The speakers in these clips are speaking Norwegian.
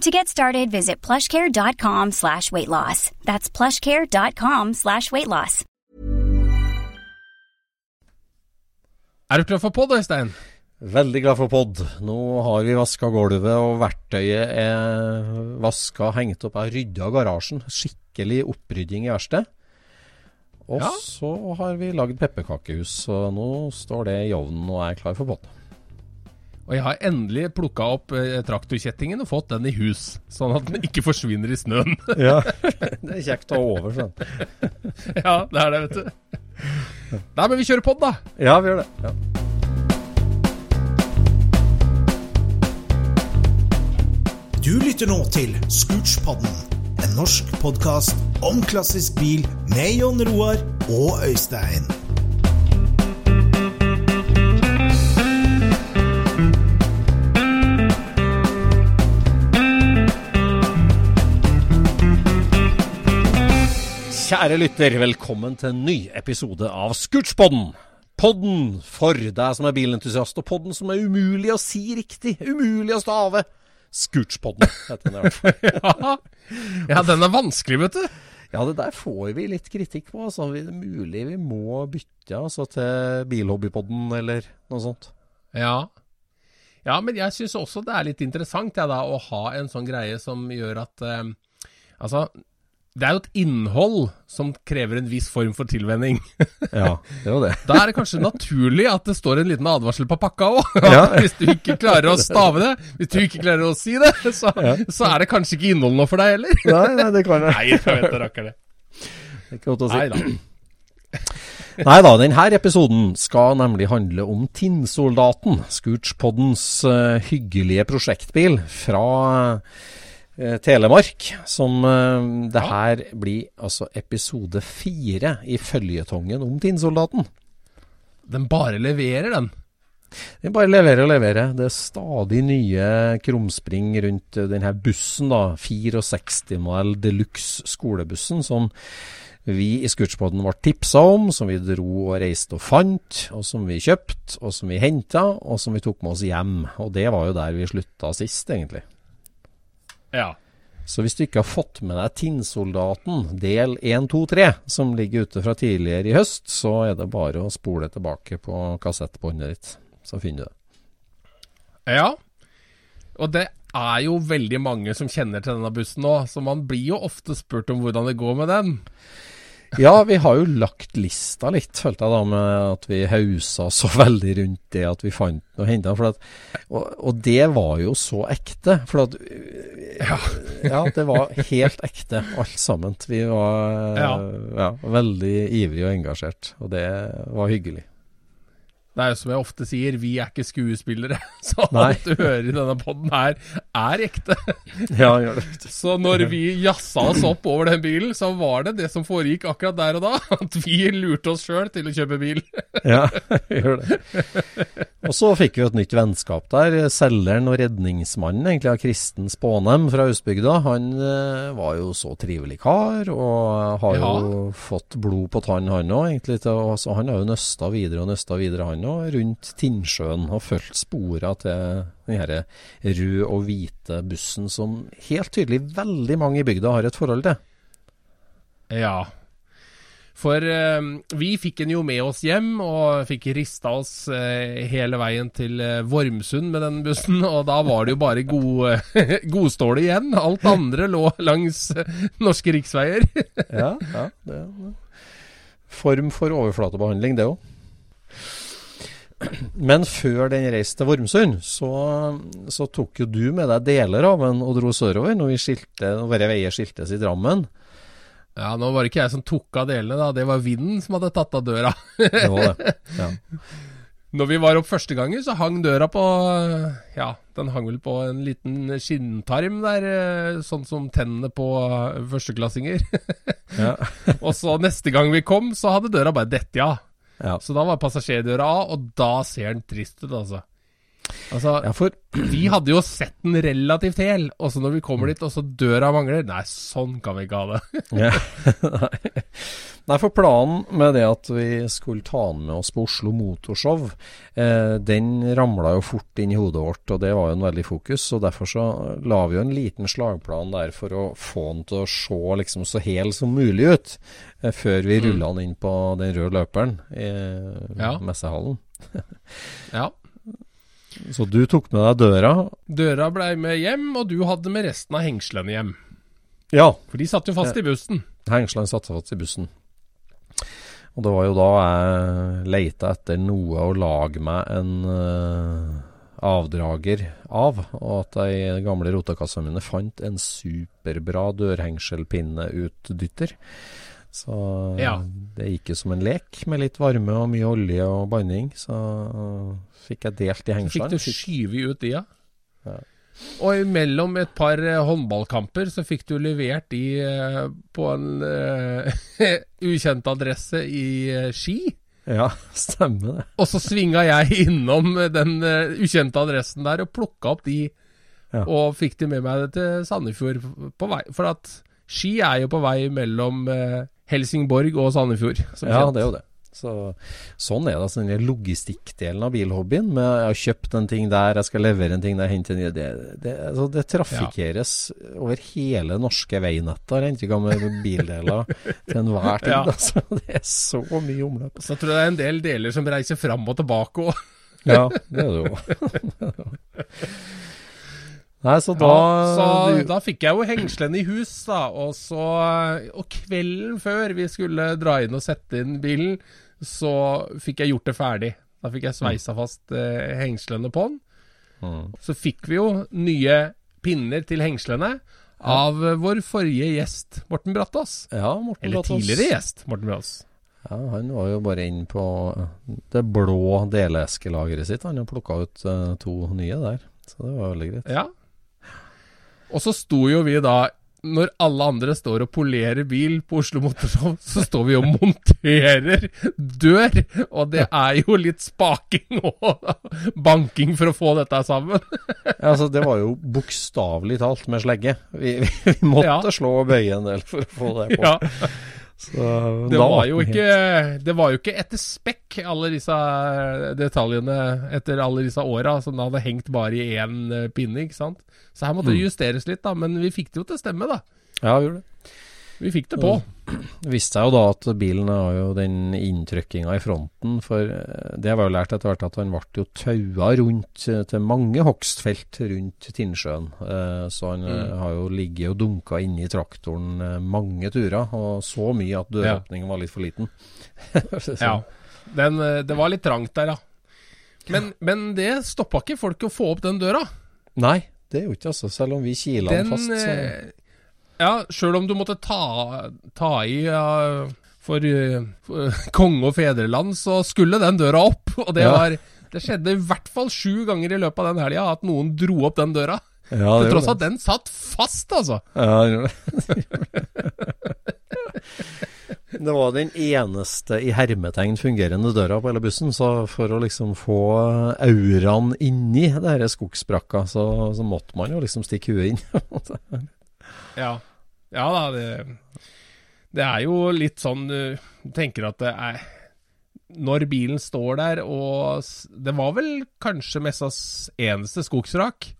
To get started, visit plushcare.com slash weight loss. That's plushcare.com slash weight loss. Er du klar for pod, Øystein? Veldig glad for pod. Nå har vi vaska gulvet, og verktøyet er vaska, hengt opp. Jeg har rydda garasjen. Skikkelig opprydding i verkstedet. Og Ja. så har vi lagd pepperkakehus, så nå står det i ovnen og er klar for pod. Og jeg har endelig plukka opp eh, traktorkjettingen og fått den i hus, sånn at den ikke forsvinner i snøen. Ja, det er kjekt å ha over sånn. ja, det er det, vet du. Nei, men vi kjører pod, da. Ja, vi gjør det. Ja. Du lytter nå til Scootspodden, en norsk podkast om klassisk bil med Jon Roar og Øystein. Kjære lytter, velkommen til en ny episode av Scootspodden. Podden for deg som er bilentusiast, og podden som er umulig å si riktig. Umulig å stave. Scootspodden heter den i hvert fall. ja. den er vanskelig, vet du. Ja, det der får vi litt kritikk på. Altså. Det er mulig vi må bytte altså, til Bilhobbypodden eller noe sånt. Ja. ja, men jeg syns også det er litt interessant ja, da, å ha en sånn greie som gjør at eh, Altså, det er jo et innhold som krever en viss form for tilvenning. Ja, det var det. Da er det kanskje naturlig at det står en liten advarsel på pakka òg. Ja. Hvis du ikke klarer å stave det, hvis du ikke klarer å si det, så, så er det kanskje ikke innhold nå for deg heller. Nei, nei, det kan jeg. Nei, jeg vet det, rakker det. Det er ikke godt å si. Nei da. Nei da, denne episoden skal nemlig handle om Tinnsoldaten, Scootspoddens uh, hyggelige prosjektbil fra eh, Telemark. Som eh, det her blir altså episode fire i føljetongen om Tinnsoldaten. Den bare leverer, den. Den bare leverer og leverer. Det er stadig nye krumspring rundt eh, denne bussen, da. 64-modell Deluxe skolebussen, som vi i Scootspoden ble tipsa om, som vi dro og reiste og fant, og som vi kjøpte, og som vi henta, og som vi tok med oss hjem. Og det var jo der vi slutta sist, egentlig. Ja. Så hvis du ikke har fått med deg Tinnsoldaten del 1, 2, 3, som ligger ute fra tidligere i høst, så er det bare å spole tilbake på kassettbåndet ditt, så finner du det. Ja. Og det er jo veldig mange som kjenner til denne bussen nå, så man blir jo ofte spurt om hvordan det går med den. Ja, vi har jo lagt lista litt, følte jeg da, med at vi hausa så veldig rundt det at vi fant noe at, og, og det var jo så ekte. For at ja. det var helt ekte, alt sammen. Vi var Ja. ja, veldig ivrige og engasjert, og det var hyggelig. Det er jo som jeg ofte sier, vi er ikke skuespillere. Så alt du hører i denne poden her, er ekte. Ja, gjør det. Så når vi jazza oss opp over den bilen, så var det det som foregikk akkurat der og da. At vi lurte oss sjøl til å kjøpe bil. Ja, gjør det. Og så fikk vi et nytt vennskap der. Selgeren og redningsmannen egentlig av Kristen Spånem fra Austbygda. Han eh, var jo så trivelig kar, og har jo fått blod på tann han òg, egentlig. Så han har jo nøsta videre og nøsta videre, han òg, rundt Tinnsjøen. Og fulgt sporene til den her røde og hvite bussen som helt tydelig veldig mange i bygda har et forhold til. Ja. For eh, vi fikk den jo med oss hjem, og fikk rista oss eh, hele veien til eh, Vormsund med den bussen. Og da var det jo bare god, godståle igjen. Alt andre lå langs eh, norske riksveier. Ja, ja det, det. Form for overflatebehandling, det òg. Men før den reiste til Vormsund, så, så tok jo du med deg deler av den og dro sørover når vi skilte, når våre veier skiltes i Drammen. Ja, nå var det ikke jeg som tok av delene, da. Det var vinden som hadde tatt av døra. Det var det. Ja. Når vi var opp første gangen, så hang døra på Ja, den hang vel på en liten skinntarm der, eh, sånn som tennene på eh, førsteklassinger. Ja. og så neste gang vi kom, så hadde døra bare dette av. Ja. Så da var passasjerdøra av, og da ser den trist ut, altså. Altså, ja, for vi hadde jo sett den relativt hel, og så når vi kommer dit, og så døra mangler Nei, sånn kan vi ikke ha det. Nei. For planen med det at vi skulle ta den med oss på Oslo Motorshow, eh, den ramla jo fort inn i hodet vårt, og det var jo en veldig fokus. Og derfor så la vi jo en liten slagplan der for å få den til å se liksom så hel som mulig ut, eh, før vi Mm. rulla den inn på den røde løperen i Ja. messehallen. Ja. Så du tok med deg døra. Døra blei med hjem, og du hadde med resten av hengslene hjem. Ja, For de satt jo fast i bussen. Hengslene satt fast i bussen. Og det var jo da jeg leita etter noe å lage meg en uh, avdrager av, og at jeg i de gamle rotekassene mine fant en superbra dørhengselpinneutdytter. Så Ja. det gikk jo som en lek, med litt varme og mye olje og banning. Så fikk jeg delt i Så fikk hengslene. du skyve ut de, ja. Ja. Og imellom et par eh, håndballkamper så fikk du levert de eh, på en eh, ukjent adresse i Ski. Ja, stemmer det. Og så svinga jeg innom den ukjente adressen der og plukka opp de, Ja. og fikk de med meg til Sandefjord på vei. For at Ski er jo på vei mellom Helsingborg og Sandefjord. Ja, kjent. det er jo det. Så, sånn er det. Altså, den logistikkdelen av bilhobbyen. Med jeg har kjøpt en ting der, jeg skal levere en ting der, hente en det, det, altså, det trafikkeres over hele norske veinettet. Har jeg inntrykk av med bildeler til enhver tid. Ja. Altså, det er så mye omløp. Så jeg tror det er en del deler som reiser fram og tilbake òg. Ja, det er det jo. Nei, så da Ja, så du, da fikk jeg jo hengslene i hus, da. Og så Og kvelden før vi skulle dra inn og sette inn bilen, så fikk jeg gjort det ferdig. Da fikk jeg sveisa fast eh, hengslene på den. Mm. Så fikk vi jo nye pinner til hengslene av ja. vår forrige gjest, Morten Brattås. Ja, Morten Eller Brattås. tidligere gjest, Morten Brattås. Ja, han var jo bare inn på det blå deleskelageret sitt. Han har plukka ut eh, to nye der. Så det var veldig greit. Ja. Og så sto jo vi da når alle andre står og polerer bil på Oslo Motorshow, så står vi og monterer dør. Og det er jo litt spaking og banking for å få dette sammen. Ja, altså, det var jo bokstavelig talt med slegge. Vi, vi, vi måtte Ja. slå og bøye en del for å få det på. Ja, Så, det var jo ikke Det var jo ikke etter spekk, alle disse detaljene etter alle disse åra som da hadde hengt bare i én eh, pinne, ikke sant. Så her måtte det justeres litt, da. Men vi fikk det jo til å stemme, da. Ja, vi gjorde det. Vi fikk det på. Visste seg jo da at bilen har jo den inntrykkinga i fronten, for eh, det var jo lært etter hvert at han ble jo taua rundt eh, til mange hogstfelt rundt Tinnsjøen. Eh, Så han Mm. har jo ligget og dunka inni traktoren mange turer, og så mye at døråpningen var litt for liten. Ja. Den, det var litt trangt der, ja. Men, men det stoppa ikke folk å få opp den døra. Nei, det gjorde ikke altså, selv om vi kila den Den fast. Så. Eh, Ja, sjøl om du måtte ta, ta i ja, for, uh, for konge og fedreland, så skulle den døra opp. Og det Ja. var Det skjedde i hvert fall sju ganger i løpet av den helga at noen dro opp den døra. Ja, Til tross at den satt fast, altså. Ja, det det. Var den eneste i hermetegn fungerende døra på hele bussen, så for å liksom få auraen inni det her skogsbrakka, så, så måtte man jo liksom stikke huet inn. Ja, ja da, det, det er jo litt sånn Du tenker at det er Når bilen står der, og Det var vel kanskje Messas eneste skogsrak.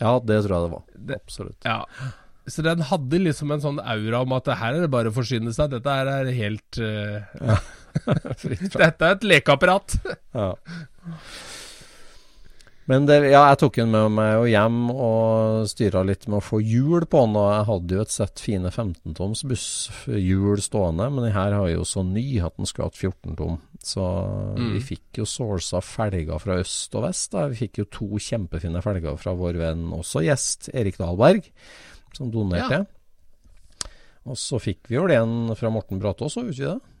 Ja, det tror jeg det var. Det- Absolutt. Ja. Så den hadde liksom en sånn aura om at her er det bare å forsyne seg. Dette her er helt uh, ja. Dette er et lekeapparat. Ja. Men det, ja, jeg tok den med meg hjem og styra litt med å få hjul på den. Og jeg hadde jo et sett fine 15-toms busshjul stående, men den her har jo så ny at den skulle hatt 14 tom. Så Mm. vi fikk jo sourca felger fra øst og vest. Da. Vi fikk jo to kjempefine felger fra vår venn, også gjest, Erik Dahlberg, som donerte. Og så fikk vi jo en fra Morten Bratås, òg, gjorde vi ikke det?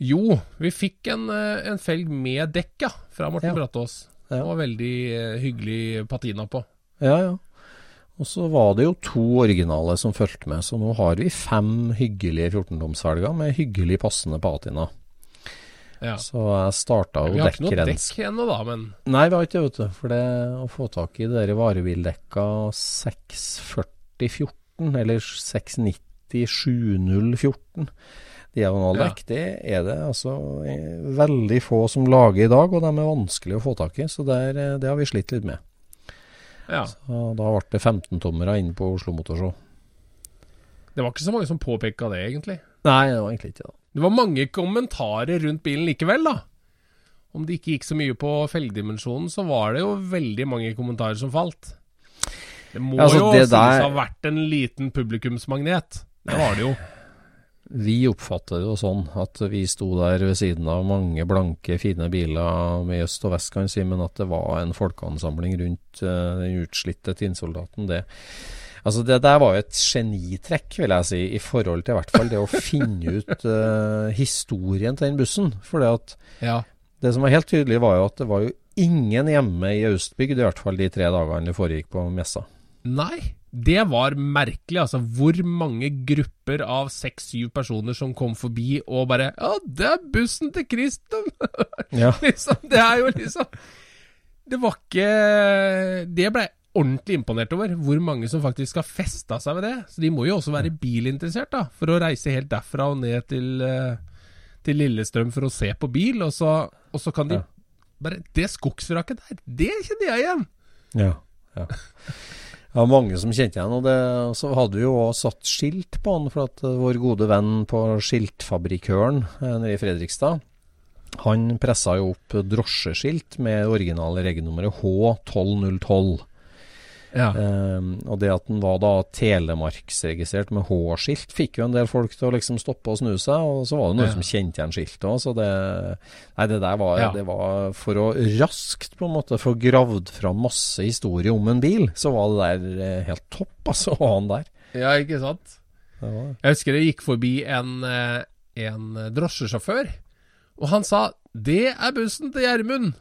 Jo, vi fikk en, eh, en felg med dekk, ja, fra Morten Ja. Brattås. Ja. Det var veldig eh, hyggelig patina på. Ja, ja. Og så var det jo to originale som fulgte med, så nå har vi fem hyggelige 14-tomsfelger med hyggelig passende patina. Ja. Så jeg starta jo Vi har ikke noe dekk ennå, da, men Nei, vi har ikke det, vet du. For det å få tak i de der varebildekka 64014, eller 690 7014 diagonaldekk, det er det altså veldig få som lager i dag, og de er vanskelig å få tak i. Så der, eh, det har vi slitt litt med. ja. Så da ble det 15-tommere inn på Oslo Motorshow. Det var ikke så mange som påpeka det, egentlig. Nei, det var egentlig ikke det. Det var mange kommentarer rundt bilen likevel, da. Om det ikke gikk så mye på felgdimensjonen, så var det jo veldig mange kommentarer som falt. Det må Ja, altså, jo det der- å ha vært en liten publikumsmagnet. Det var det jo. Vi oppfatter det jo sånn at vi sto der ved siden av mange blanke, fine biler med øst og vest, kan jeg si, men at det var en folkeansamling rundt uh, den utslitte tinnsoldaten, det Altså Det der var jo et genitrekk, vil jeg si, i forhold til i hvert fall det å finne ut uh, historien til den bussen. For det at Ja. det som var helt tydelig, var jo at det var jo ingen hjemme i Austbygd, i hvert fall de tre dagene det foregikk på messa. Nei, det var merkelig, altså. Hvor mange grupper av seks-syv personer som kom forbi og bare Ja, det er bussen til Kristian Ja. liksom, det er jo liksom Det var ikke Det ble jeg ordentlig imponert over, hvor mange som faktisk har festa seg ved det. Så de må jo også være bilinteressert, da, for å reise helt derfra og ned til, eh, til Lillestrøm for å se på bil, og så, og så kan de bare Det skogsvraket der, det kjenner jeg igjen! Ja, ja. Ja, mange som kjente igjen. Og det, så hadde vi jo også satt skilt på han, for at eh, vår gode venn på skiltfabrikøren eh, nede i Fredrikstad, han pressa jo opp drosjeskilt med originale regelnummeret H12012. Ja. Um, og det at den var da telemarksregistrert med H-skilt, fikk jo en del folk til å liksom stoppe og snu seg. Og så var det noen Ja. som kjente igjen skiltet òg, så det Nei, det der var, Ja. det var For å raskt på en måte få gravd fram masse historie om en bil, så var det der eh, helt topp, altså, å ha den der. ja, ikke sant? Jeg husker det gikk forbi en, eh, en drosjesjåfør, og han sa 'Det er bussen til Gjermund',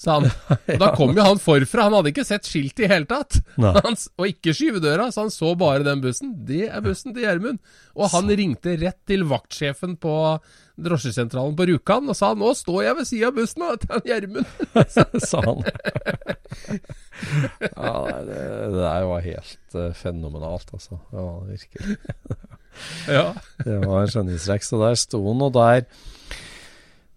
sa han. Og da kom jo han forfra, han hadde ikke sett skiltet i hele tatt. Han, og ikke skyvedøra, så han så bare den bussen. 'Det er bussen til Gjermund'. Og han ringte rett til vaktsjefen på drosjesentralen på Rjukan og sa 'Nå står jeg ved sida av bussen og til han Gjermund'. sa han. ja, det, det der var helt uh, fenomenalt, altså. Var virkelig. ja. Det var en skjønningsrekk, Så der sto han, og der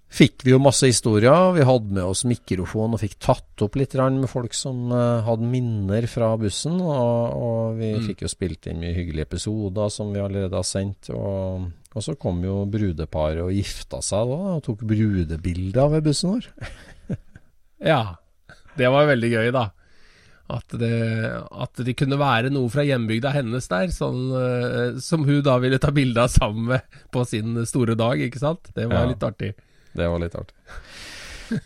fikk vi jo masse historier. Vi hadde med oss mikrofon og fikk tatt opp litt med folk som eh, hadde minner fra bussen. Og, og vi Mm. fikk jo spilt inn mye hyggelige episoder som vi allerede har sendt. Og, og så kom jo brudeparet og gifta seg da, og tok brudebilder ved bussen vår. Ja, det var veldig gøy, da. At det, at det kunne være noe fra hjembygda hennes der, sånn, eh, som hun da ville ta bilde av sammen med på sin store dag, ikke sant? Det var Ja. litt artig. Det var litt artig.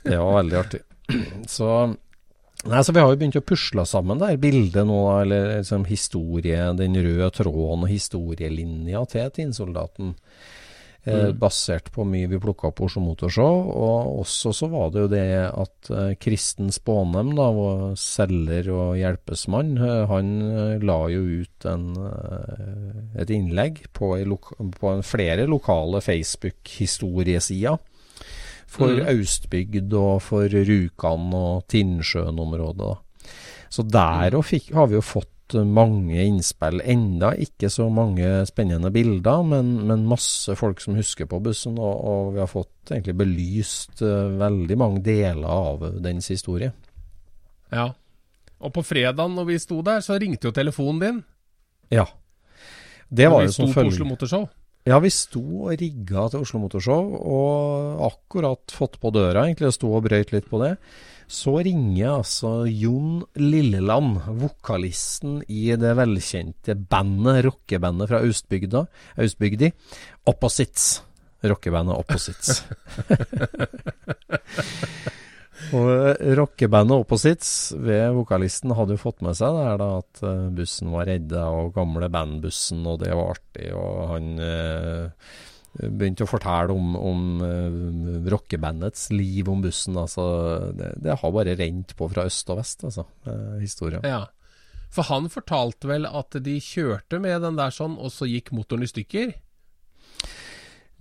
Det var veldig artig. Så Nei, så Vi har jo begynt å pusle sammen der bildet nå, eller liksom historie, den røde tråden og historielinja til Tinnsoldaten. Mm. basert på mye vi plukka opp på Oslo Motorshow. Og også så var det jo det at eh, Kristen Spånem, da, vår selger og hjelpesmann, eh, han eh, la jo ut en, eh, et innlegg på, en, på en flere lokale Facebook-historiesider. For Mm. Austbygd og for Rjukan og Tinnsjøen-området. Så der òg fikk- har vi jo fått mange innspill. Enda ikke så mange spennende bilder, men, men masse folk som husker på bussen. Og, og vi har fått egentlig belyst uh, veldig mange deler av dens historie. Ja. Og på fredag når vi sto der, så ringte jo telefonen din. Ja. Det var jo når var vi sto på Oslo Motorshow. Ja, vi sto og rigga til Oslo Motorshow, og akkurat fått på døra, egentlig, og sto og brøyt litt på det. Så ringer altså Jon Lilleland, vokalisten i det velkjente bandet, rockebandet fra Austbygda, Austbygdi, Opposites. Rockebandet Opposites. rockebandet Opposites ved vokalisten hadde jo fått med seg det her da at eh, bussen var redda, og gamle bandbussen, og det var artig, og han eh, begynte å fortelle om, om eh, rockebandets liv om bussen. Altså, det, det har bare rent på fra øst og vest, altså, eh, historien. Ja. For han fortalte vel at de kjørte med den der sånn, og så gikk motoren i stykker?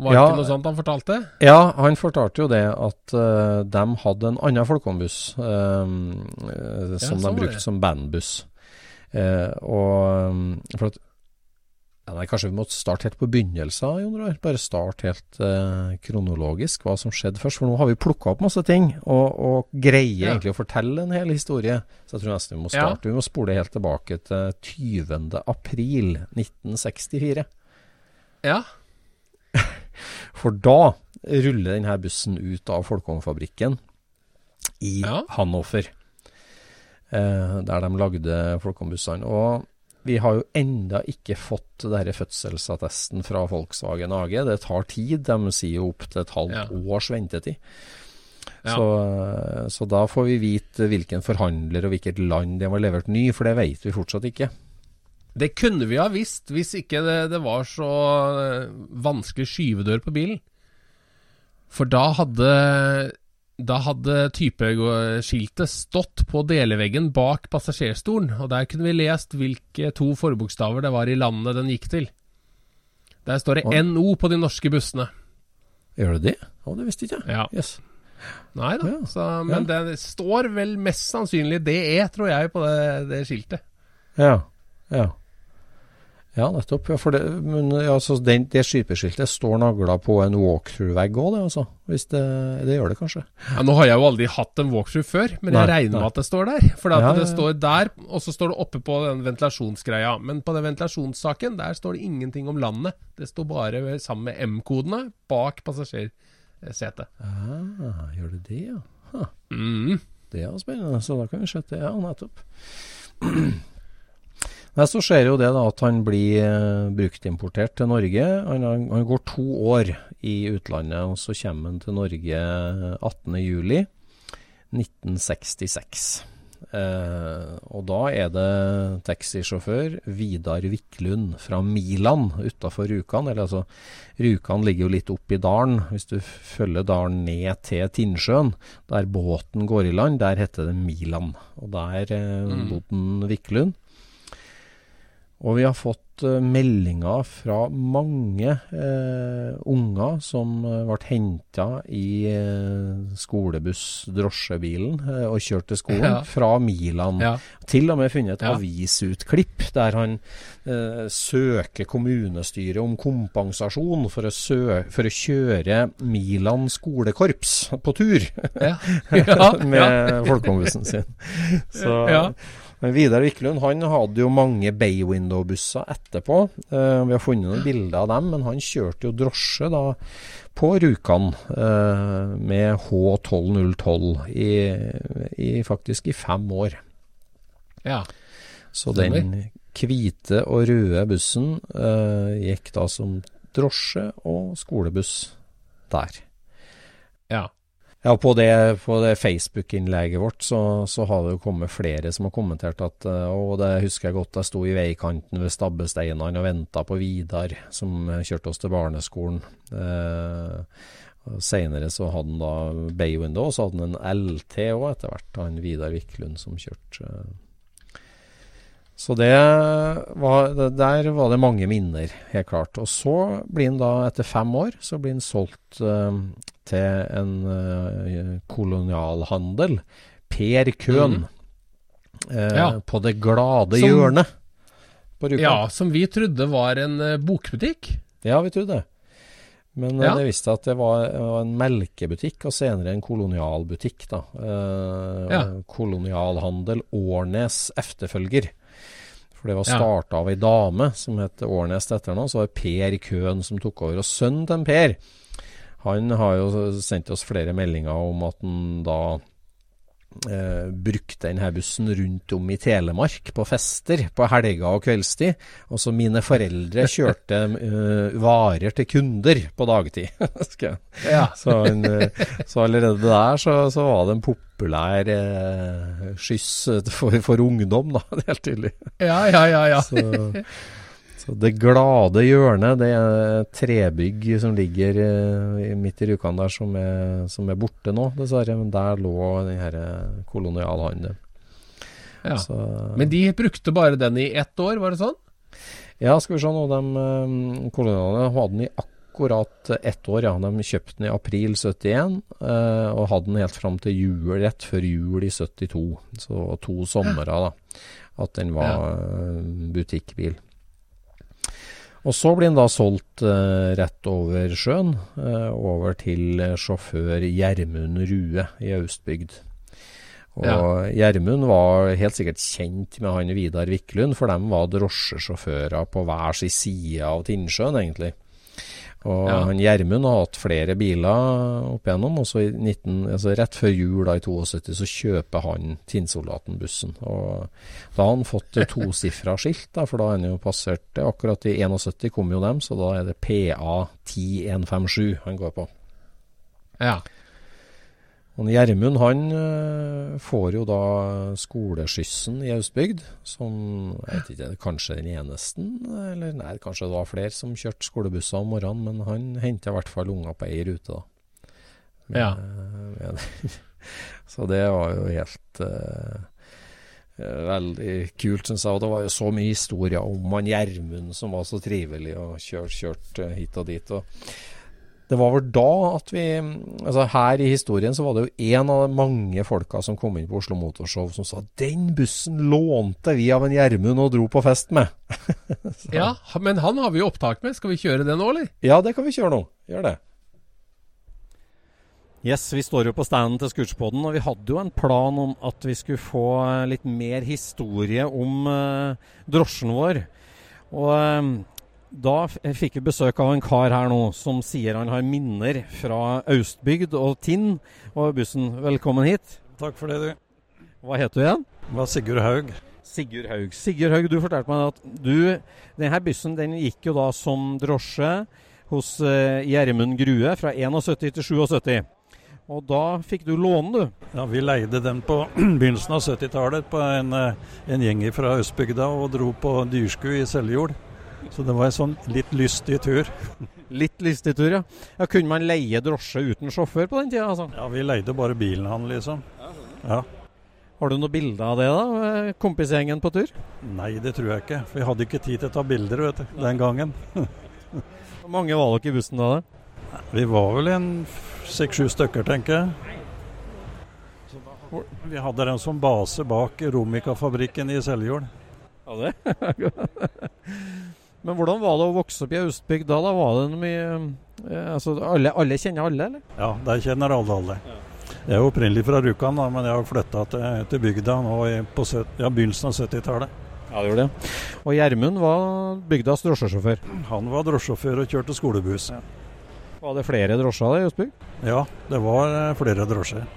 Var det Ja. ikke noe sånt han fortalte? Ja, han fortalte jo det at uh, de hadde en annen folkeombuss uh, uh, som ja, de brukte det. som bandbuss. Eh, og um, for at ja, nei, Kanskje vi måtte starte helt på begynnelsen, Jon Roar. Bare starte helt kronologisk hva som skjedde først. For nå har vi plukka opp masse ting, og, og greier Ja. egentlig å fortelle en hel historie. Så jeg tror nesten vi må starte. Vi må spole helt tilbake til 20. april 1964. Ja. For da ruller denne bussen ut av Folkongfabrikken i Ja. Hannover, eh, der de lagde Folkongbussene. Og vi har jo enda ikke fått denne fødselsattesten fra Volkswagen AG. Det tar tid. De sier jo opp til et halvt Ja. års ventetid. Ja. Så, eh, så da får vi vite hvilken forhandler og hvilket land de har levert ny, for det vet vi fortsatt ikke. Det kunne vi ha visst hvis ikke det, det var så eh, vanskelig skyvedør på bilen. For da hadde da hadde typeskiltet stått på deleveggen bak passasjerstolen, og der kunne vi lest hvilke to forbokstaver det var i landet den gikk til. Der står det Oi. NO på de norske bussene. Gjør det det? Å, det visste ikke jeg. Ja. Yes. Nei da, Ja. så, men det står vel mest sannsynlig DE, tror jeg, på det, det skiltet. Ja, ja. Ja, nettopp. Ja, for det, men, ja, så den, det skipeskiltet står nagla på en walkthrough-vegg òg, det altså. Hvis det, det gjør det kanskje. Ja, Nå har jeg jo aldri hatt en walkthrough før, men Nei, jeg regner nei. med at det står der. For Ja, det står der, og så står det oppe på den ventilasjonsgreia. Men på den ventilasjonssaken, der står det ingenting om landet. Det står bare sammen med M-kodene bak passasjersetet. Ah, gjør det det, ja? Huh. Mm. det er spennende. Så da kan vi sette Ja, nettopp. Nei, Så skjer jo det da at han blir eh, bruktimportert til Norge. Han, han, han går to år i utlandet, og så kommer han til Norge 18.07.1966. Eh, og da er det taxisjåfør Vidar Viklund fra Milan utafor Rjukan. Eller altså, Rjukan ligger jo litt oppi dalen. Hvis du følger dalen ned til Tinnsjøen, der båten går i land, der heter det Milan. Og der eh, Mm. bodde Viklund. Og vi har fått eh, meldinger fra mange eh, unger som eh, ble henta i eh, skolebuss, drosjebilen, eh, og kjørt til skolen Ja. fra Milan. Ja. Til og med funnet et Ja. avisutklipp der han eh, søker kommunestyret om kompensasjon for å, for å kjøre Milan skolekorps på tur med ja. folkevognbussen sin. Så. Men Vidar Wiklund han hadde jo mange bay window-busser etterpå. Eh, vi har funnet noen bilder av dem, men han kjørte jo drosje da på Rjukan eh, med H12012 i, i faktisk i fem år. ja. Så den hvite og røde bussen eh, gikk da som drosje og skolebuss der. ja. Ja, på det, det Facebook-innlegget vårt så, så, har det jo kommet flere som har kommentert at Og det husker jeg godt, jeg sto i veikanten ved stabbesteinene og venta på Vidar, som kjørte oss til barneskolen. Eh, Seinere så hadde han da Bay Window, og så hadde han en LT òg etter hvert, han Vidar Viklund som kjørte. Så det var, der var det mange minner, helt klart. Og så blir han da, etter fem år, så blir han solgt uh, til en uh, kolonialhandel. Per Køhn. Mm. Uh, ja. På det glade som, hjørnet Ja, som vi trodde var en bokbutikk. Ja, vi trodde det. Men ja. det viste at det var, en melkebutikk, og senere en kolonialbutikk. da. Eh, ja. Kolonialhandel Årnes efterfølger. For det var starta av ei dame som het Årnes etter nå. Så var det Per Køhn som tok over. Og sønnen til Per, han har jo sendt oss flere meldinger om at han da eh, brukte denne bussen rundt om i Telemark på fester på helger og kveldstid. Og så mine foreldre kjørte eh, varer til kunder på dagtid. ja. så, en, eh, så, allerede der så, så, var det en populær eh, skyss for, for, ungdom, da, helt tydelig. Ja, ja, ja. ja. så, så Det glade hjørnet, det er trebygg som ligger uh, midt i Rjukan der, som er, som er, borte nå, dessverre. Men der lå den her eh, kolonialhandelen. Ja. Så, Men de brukte bare den i ett år, var det sånn? Ja, skal vi se nå. De um, kolonialene hadde den i akkurat ett år, ja. De kjøpte den i april 71, uh, og hadde den helt fram til jul, rett før jul i 72. Så to somre, da. At den var butikkbil. Og så blir den da solgt eh, rett over sjøen, eh, over til sjåfør Gjermund Rue i Austbygd. Og Gjermund var helt sikkert kjent med han Vidar Viklund, for de var drosjesjåfører på hver sin side av Tinnsjøen, egentlig. Og ja. han Gjermund har hatt flere biler opp igjennom, og så i 19, altså rett før jul da i 72 så kjøper han Tinnsoldaten-bussen. Og da har han fått tosifra skilt, da, for da er han jo passert det. Akkurat i 71 kom jo dem, så da er det PA 10157 han går på. Ja. Gjermund han uh, får jo da skoleskyssen i Austbygd, som jeg vet ikke, kanskje den eneste, eller nei, kanskje det var flere som kjørte skolebusser om morgenen, men han henta i hvert fall unger på ei rute, da. Med, ja. Med så det var jo helt uh, veldig kult, syns jeg. Og det var jo så mye historier om han Gjermund som var så trivelig og kjørte kjørt hit og dit. og det var vel da at vi altså Her i historien så var det jo en av de mange folka som kom inn på Oslo Motorshow som sa den bussen lånte vi av en Gjermund og dro på fest med. ja, men han har vi jo opptak med. Skal vi kjøre det nå, eller? Ja, det kan vi kjøre nå. Gjør det. Yes, vi står jo på standen til Scootspoden, og vi hadde jo en plan om at vi skulle få litt mer historie om uh, drosjen vår. Og uh, da fikk vi besøk av en kar her nå som sier han har minner fra Austbygd og Tinn og bussen. Velkommen hit. Takk for det, du. Hva heter du igjen? Det var Sigurd Haug. Sigurd Haug. Sigurd Haug, du fortalte meg at du Denne bussen den gikk jo da som drosje hos uh, Gjermund Grue fra 71 til 77. Og da fikk du låne, du? Ja, vi leide den på begynnelsen av 70-tallet på en, eh, en gjeng fra Østbygda og dro på dyrsku i Seljord. Så det var en sånn litt lystig tur. litt lystig tur, ja. ja. Kunne man leie drosje uten sjåfør på den tida? Altså? Ja, vi leide bare bilen han, liksom. Ja. Har du noen bilder av det, da? Kompisgjengen på tur? Nei, det tror jeg ikke. For vi hadde ikke tid til å ta bilder vet du, den gangen. Hvor mange var dere i bussen da? da? Vi var vel en seks-sju stykker, tenker jeg. Vi hadde den som base bak Romica-fabrikken i Seljord. Ja, det? Men hvordan var det å vokse opp i Austbygd da? da? Var det mye eh, altså, alle, alle, kjenner alle, eller? Ja, der kjenner alle alle. Jeg er opprinnelig fra Rjukan, men jeg har flytta til, til, bygda nå på ja, begynnelsen av 70-tallet. Ja, det gjorde det. Og Gjermund var bygdas drosjesjåfør? Han var drosjesjåfør og kjørte skolebuss. Ja. Var det flere drosjer i Østbygd? Ja, det var eh, flere drosjer.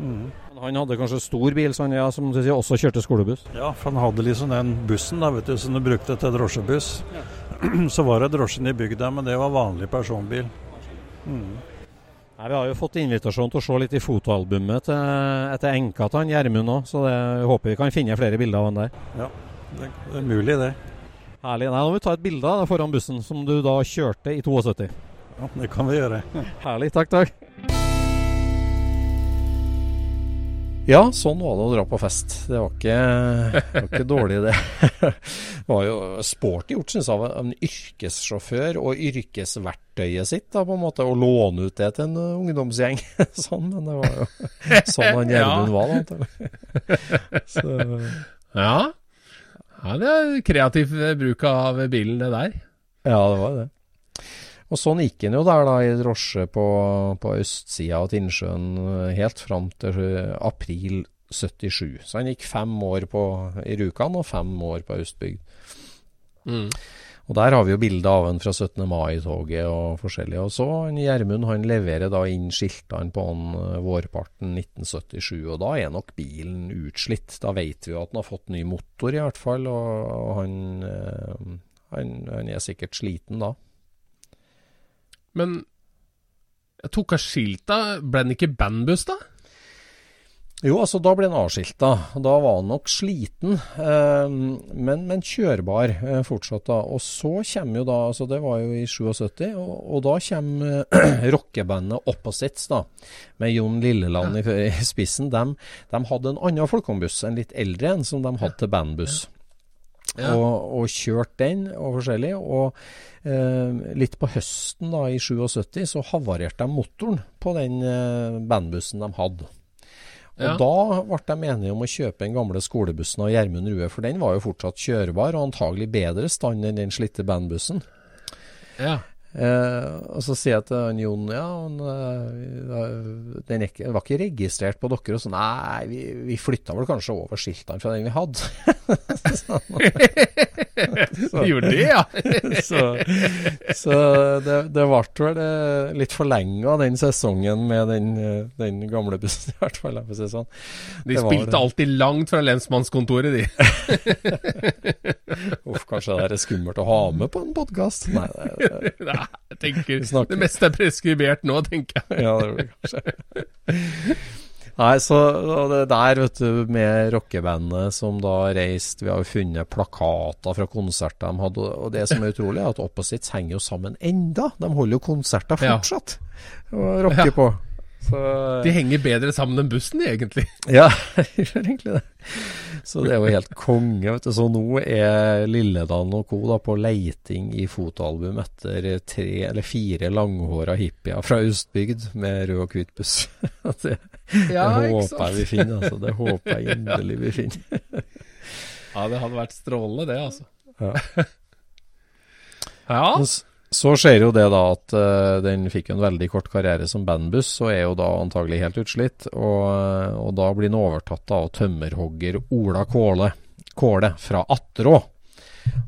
Mm. Han hadde kanskje stor bil, så han ja, som du sier, også kjørte skolebuss? Ja, for han hadde liksom den bussen da, vet du, som du brukte til drosjebuss. Ja. Så var det drosjen i bygda, men det var vanlig personbil. Mm. Nei, Vi har jo fått invitasjon til å se litt i fotoalbumet til, etter enka til han Gjermund òg, så det, jeg håper vi kan finne flere bilder av han der. Ja, det, er mulig, det. Herlig. Nei, Nå må vi ta et bilde av foran bussen, som du da kjørte i 72. Ja, Det kan vi gjøre. Herlig. Takk, takk. Ja, sånn var det å dra på fest. Det var ikke, var ikke dårlig, det. Det var jo sporty gjort, syns jeg, av en yrkessjåfør og yrkesverktøyet sitt, da, på en måte, å låne ut det til en ungdomsgjeng. Sånn, men det var jo sånn han Gjermund var, da. Så, Ja. ja, det er kreativ bruk av bilen, det der. ja, det var det. Og sånn gikk han jo der da i drosje på, på østsida av Tinnsjøen eh, helt fram til eh, april 77. Så han gikk fem år på, i Rjukan og fem år på Østbygd. Mm. Og der har vi jo bilde av han fra 17. mai-toget og forskjellig. Og så Gjermund han leverer da inn skiltene på han eh, vårparten 1977, og da er nok bilen utslitt. Da vet vi jo at han har fått ny motor i hvert fall, og, og han, han, han er sikkert sliten da. Men jeg tok av skilta, ble den ikke bandbuss, da? Jo, altså da ble han avskilta. Da var han nok sliten, eh, men, men kjørbar eh, fortsatt. da. Og så kommer jo da, altså det var jo i 77, og, og da kommer eh, rockebandet Opposites, da, med Jon Lilleland i, i spissen. De, de hadde en annen folkeombuss, en litt eldre en, som de hadde til bandbuss. Ja. Og, og kjørt den og forskjellig. Og eh, litt på høsten da i 77 så havarerte de motoren på den eh, bandbussen de hadde. Og Ja. da ble de enige om å kjøpe den gamle skolebussen av Gjermund Rue, for den var jo fortsatt kjørbar og antagelig bedre stand enn den slitte bandbussen. Ja. Eh, og så sier jeg til Jon ja, han, eh, den ikke, var ikke registrert på dere. Og så nei, vi, vi flytta vel kanskje over skiltene fra den vi hadde. Så gjorde det, ja. så så det, det ble vel eh, litt forlenga den sesongen med den, eh, den gamle bussen, i hvert fall. si sånn. De Det spilte var, alltid langt fra lensmannskontoret, de. Uff, kanskje det er skummelt å ha med på en podkast? Nei, det, det, jeg tenker Det meste er preskribert nå, tenker jeg. ja, det blir kanskje Nei, så det der, vet du, med rockebandet som da reiste Vi har jo funnet plakater fra konserter de hadde, og det som er utrolig, er at Opposites henger jo sammen enda. De holder jo konserter Ja. fortsatt og rocker Ja. på. Så, De henger bedre sammen enn bussen, egentlig. Ja, de gjør egentlig det. Så det er jo helt konge. vet du. Så nå er Lilledalen og co. da på leiting i fotoalbum etter tre eller fire langhåra hippier fra Østbygd med rød og hvit buss. det, Ja, det håper jeg vi finner. altså. Det håper jeg inderlig vi finner. Ja, det hadde vært strålende, det, altså. Ja. Ja. Så skjer jo det da at uh, den fikk en veldig kort karriere som bandbuss, og er jo da antagelig helt utslitt. Og, eh, og da blir den overtatt av tømmerhogger Ola Kåle, Kåle fra Atterå.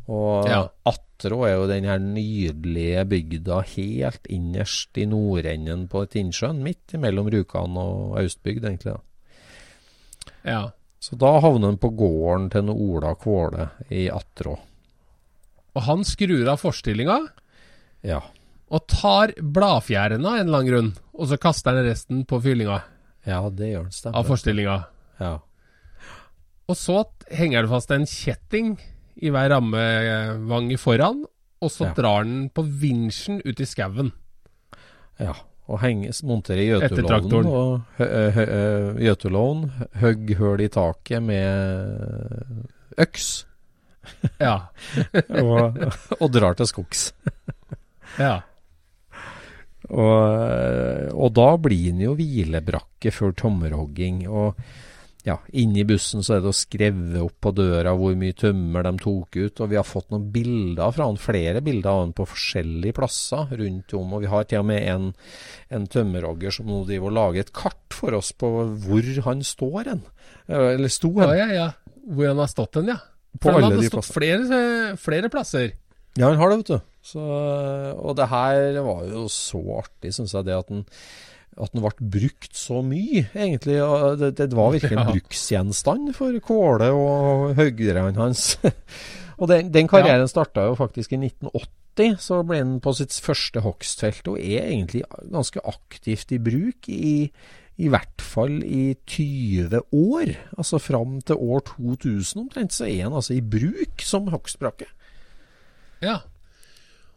Og Ja. Atterå er jo den her nydelige bygda helt innerst i nordenden på Tinnsjøen, midt mellom Rjukan og Austbygd, egentlig. da. ja. Så da havner den på gården til en Ola Kåle i Atterå. Og han skrur av forstillinga Ja. og tar bladfjærene av en eller annen grunn, og så kaster han resten på fyllinga ja, det gjør den, av forstillinga. Ja. Og så henger det fast en kjetting i hver rammevange foran, og så Ja. drar den på vinsjen ut i skauen. Ja, og henges, monterer i gjøtulovnen. Og gjøtulovn, høgg høl i taket med øks, Ja. og, og drar til skogs. Ja. Og, og da blir den jo hvilebrakke før tommerhogging. Og ja, inni bussen så er det å skrevet opp på døra hvor mye tømmer de tok ut. Og vi har fått noen bilder fra han, flere bilder av han på forskjellige plasser rundt om. Og vi har til og med en, en tømmerhogger som nå driver og lager et kart for oss på hvor han står hen. Eller sto ja, hen. ja, ja. Hvor han har stått hen, ja. På For han de stått flere, flere plasser. Ja, han har det, vet du. Så, og det her var jo så artig, syns jeg, det at den at den ble brukt så mye, egentlig. Det, det var virkelig en Ja. bruksgjenstand for Kåle og høggerne hans. og den, den karrieren starta jo faktisk i 1980, 1980 så ble den på sitt første hogstfelt, og er egentlig ganske aktivt i bruk i, i hvert fall i 20 år. Altså fram til år 2000 omtrent, så er han altså i bruk som hogstbrakke. Ja.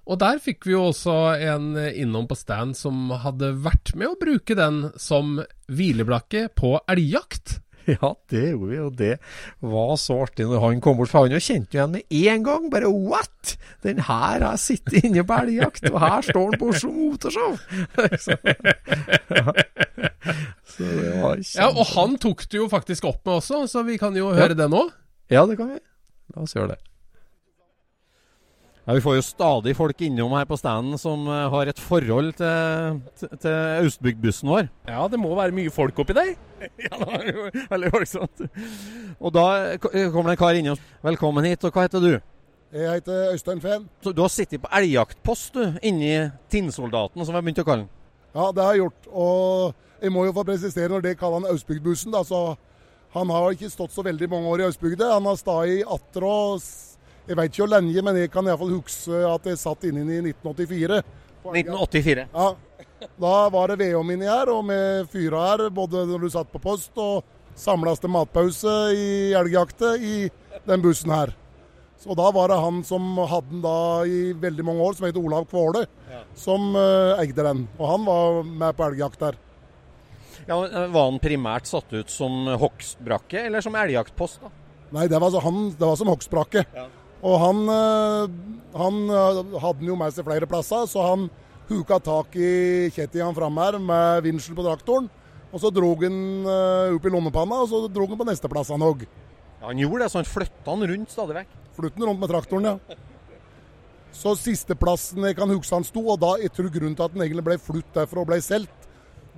Og der fikk vi jo også en innom på stand som hadde vært med å bruke den som hvileblakke på elgjakt. Ja, det gjorde vi, og det var så artig når han kom bort. For han kjente jo igjen med en gang. Bare what?! Den her har sittet inne på elgjakt, og her står han på Oslo Motorshow! så, ja. så det var kjempe... Ja, og han tok det jo faktisk opp med også, så vi kan jo høre ja. det nå. Ja, det kan vi. La oss gjøre det. Ja, Vi får jo stadig folk innom her på standen som uh, har et forhold til, til, til Austbygdbussen vår. Ja, det må være mye folk oppi der. ja, det er jo veldig folksomt. Og da kommer det en kar innom. Velkommen hit, og hva heter du? Jeg heter Øystein Fehn. Så Du har sittet på elgjaktpost du, inni Tinnsoldaten, som jeg begynte å kalle den? Ja, det har jeg gjort. Og jeg må jo få presisere når det kaller han Austbygdbussen. Da, så han har ikke stått så veldig mange år i Austbygda. Han har stått i atter og jeg vet ikke hvor lenge, men jeg kan iallfall huske at jeg satt inne i 1984. 1984? Ja. Da var det vedovn inni her, og med fyra her, både når du satt på post og samles til matpause i elgjakta i den bussen her. Så da var det han som hadde den da i veldig mange år, som heter Olav Kvåle, ja. som uh, eide den. Og han var med på elgjakt der. Ja, Var han primært satt ut som hogstbrakke, eller som elgjaktpost? da? Nei, det var, han, det var som hogstbrakke. Ja. Og han, eh, han eh, hadde jo med seg flere plasser, så han huka tak i kjettinga framme her med vinsel på traktoren. Og så drog han uh, opp i lommepanna, og så drog han på neste plass han òg. Ja, han gjorde det, så han flytta han rundt stadig vekk? Flytta han rundt med traktoren, ja. Så sisteplassen jeg kan huske han sto, og da jeg tror grunnen til at den egentlig ble flytt derfra og ble solgt,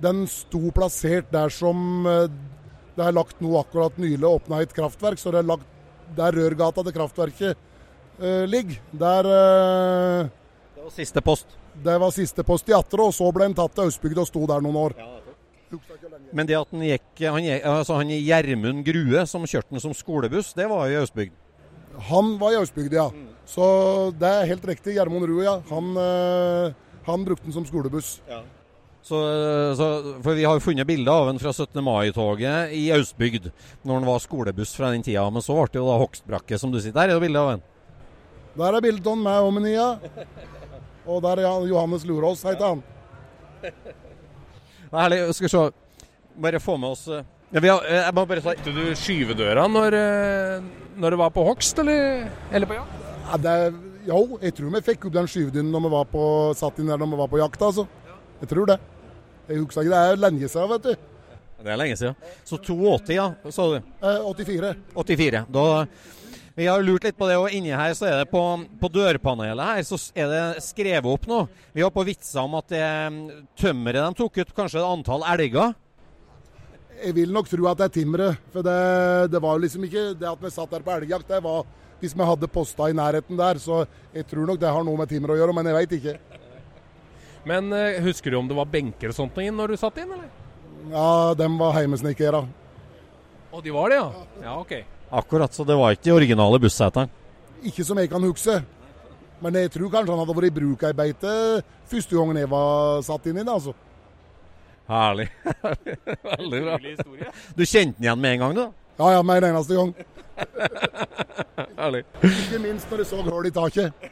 den sto plassert der som det er lagt nå akkurat nylig åpna et kraftverk, så det er lagt der rørgata til kraftverket uh, ligger. Der uh, Det var siste post? Det var siste post i Atre, og så ble han tatt til Austbygd og sto der noen år. Ja, men det at han gikk Han, altså han Gjermund Grue som kjørte den som skolebuss, det var i Austbygd? Han var i Austbygd, ja. Mm. Så det er helt riktig. Gjermund Rue, ja. Han, uh, han brukte den som skolebuss. Ja. Så, så, for Vi har jo funnet bilder av den fra 17. mai-toget i Austbygd, når han var skolebuss fra den tida. Men så ble det jo da hogstbrakke, som du sitter her. Er det bilde av den? Der er bildet av meg og Menia. Og der er Johannes Lurås, heter han. Det er Herlig. Skal vi se. Bare få med oss eh, ja, har, eh, jeg må bare Brukte du skyvedøra når, eh, når du var på hogst, eller, eller på jakt? Ja, det, jo, jeg tror vi fikk opp den skyvedynen når vi var på, satt inn der når vi var på jakt. altså. Jeg tror det. Jeg husker ikke, Det er lenge siden, vet du. Det er lenge siden. Så 82, ja, sa du? Eh, 84. 84. Da vi har lurt litt på det, og inni her så er det på, på dørpanelet her så er det skrevet opp noe. Vi har på vitser om at det tømmeret de tok ut, kanskje et antall elger. Jeg vil nok tro at det er timmeret. For det, det var jo liksom ikke det at vi satt der på elgjakt. Det var hvis vi hadde posta i nærheten der. Så jeg tror nok det har noe med timmeret å gjøre, men jeg veit ikke. Men uh, husker du om det var benker og sånt inn når du satt inn, eller? Ja, dem var heimesnekkere. Og de var det, ja? Ja, ok. Akkurat, så det var ikke de originale busseterne? Ikke som jeg kan huske. Men jeg tror kanskje han hadde vært i bruk ei beite første gangen jeg var satt inn i det. altså. Herlig. Veldig bra. Du kjente den igjen med en gang, du? Ja, ja, med en eneste gang. herlig. Ikke minst når jeg så hull i taket.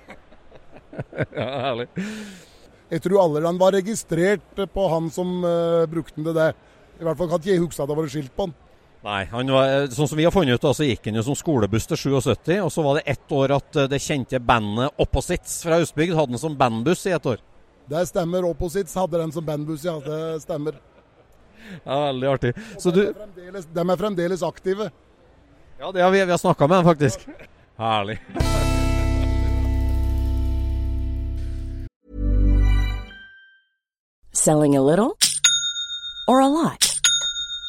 ja, herlig. Jeg tror alle den var registrert på han som uh, brukte den til det. I hvert fall kan ikke jeg huske at det var skilt på den. Nei, var, eh, sånn som vi har funnet ut, så gikk han jo som skolebuss til 77. Og så var det ett år at eh, det kjente bandet Opposites fra Østbygd hadde den som bandbuss i ett år. Det stemmer. Opposites hadde den som bandbuss, ja. Det stemmer. Ja, Veldig artig. Så du De er fremdeles aktive. Ja, det har vi, vi har snakka med dem, faktisk. Herlig. Selling a little or a lot?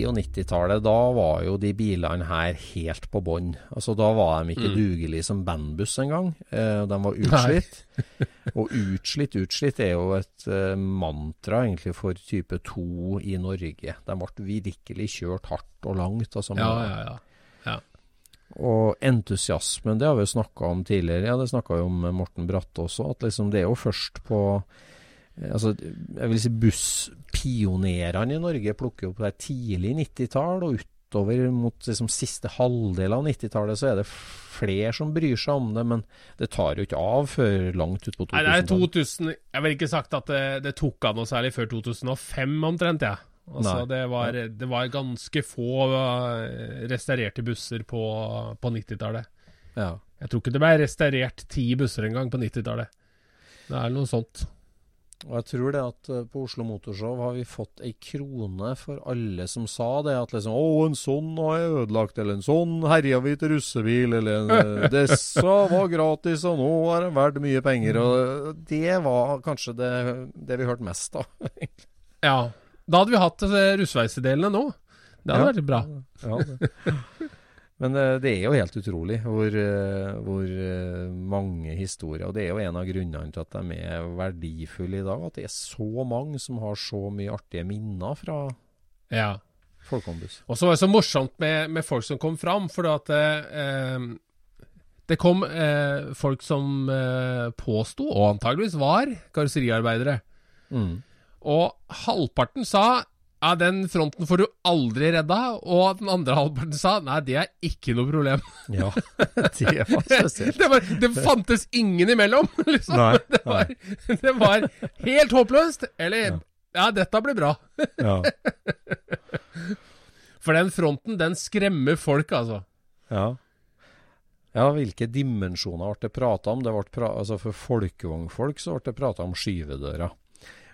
80- og 90-tallet, da var jo de bilene her helt på bånn. Altså, da var de ikke Mm. dugelige som bandbuss engang. Eh, de var utslitt. og utslitt, utslitt er jo et eh, mantra egentlig for type 2 i Norge. De ble virkelig kjørt hardt og langt. Altså, Ja, ja, ja. ja. Og entusiasmen, det har vi jo snakka om tidligere. Ja, det snakka jo om Morten Bratte også. At liksom det er jo først på Altså, jeg vil si busspionerene i Norge plukker opp det tidlig 90-tall, og utover mot liksom siste halvdel av 90-tallet så er det flere som bryr seg om det, men det tar jo ikke av før langt ut på Nei, det er 2000-tallet. 2000 Jeg vil ikke sagt at det, det tok av noe særlig før 2005 omtrent, jeg. Altså, det, var, det var ganske få uh, restaurerte busser på, på 90-tallet. Ja. Jeg tror ikke det ble restaurert ti busser engang på 90-tallet. Det er noe sånt. Og jeg tror det at eh, på Oslo Motorshow har vi fått ei krone for alle som sa det. At liksom 'Å, en sånn har jeg ødelagt', eller 'en sånn herja vi til russebil', eller eh, 'Dessa var gratis, og nå er det verdt mye penger'. Og det var kanskje det, det vi hørte mest av. Ja. Da hadde vi hatt russeveisdelene nå. Det hadde Ja. vært bra. Ja, det. Men eh, det er jo helt utrolig hvor, eh, hvor eh, mange historier Og det er jo en av grunnene til at de er verdifulle i dag. At det er så mange som har så mye artige minner fra Ja. Folkombuss. Og så var det så morsomt med, med folk som kom fram, for at eh, det kom eh, folk som eh, påsto, og antageligvis var, karosseriarbeidere. Mm. Og halvparten sa ja, den fronten får du aldri redda, og den andre halvparten sa nei, det er ikke noe problem. Ja, det var spesielt. det, var, det fantes ingen imellom, liksom. Nei, det, var, det var helt håpløst. Eller ja, dette blir bra. Ja. For den fronten, den skremmer folk, altså. Ja. ja, hvilke dimensjoner ble det prata om? Det ble pra altså For folkevognfolk så ble det prata om skyvedøra.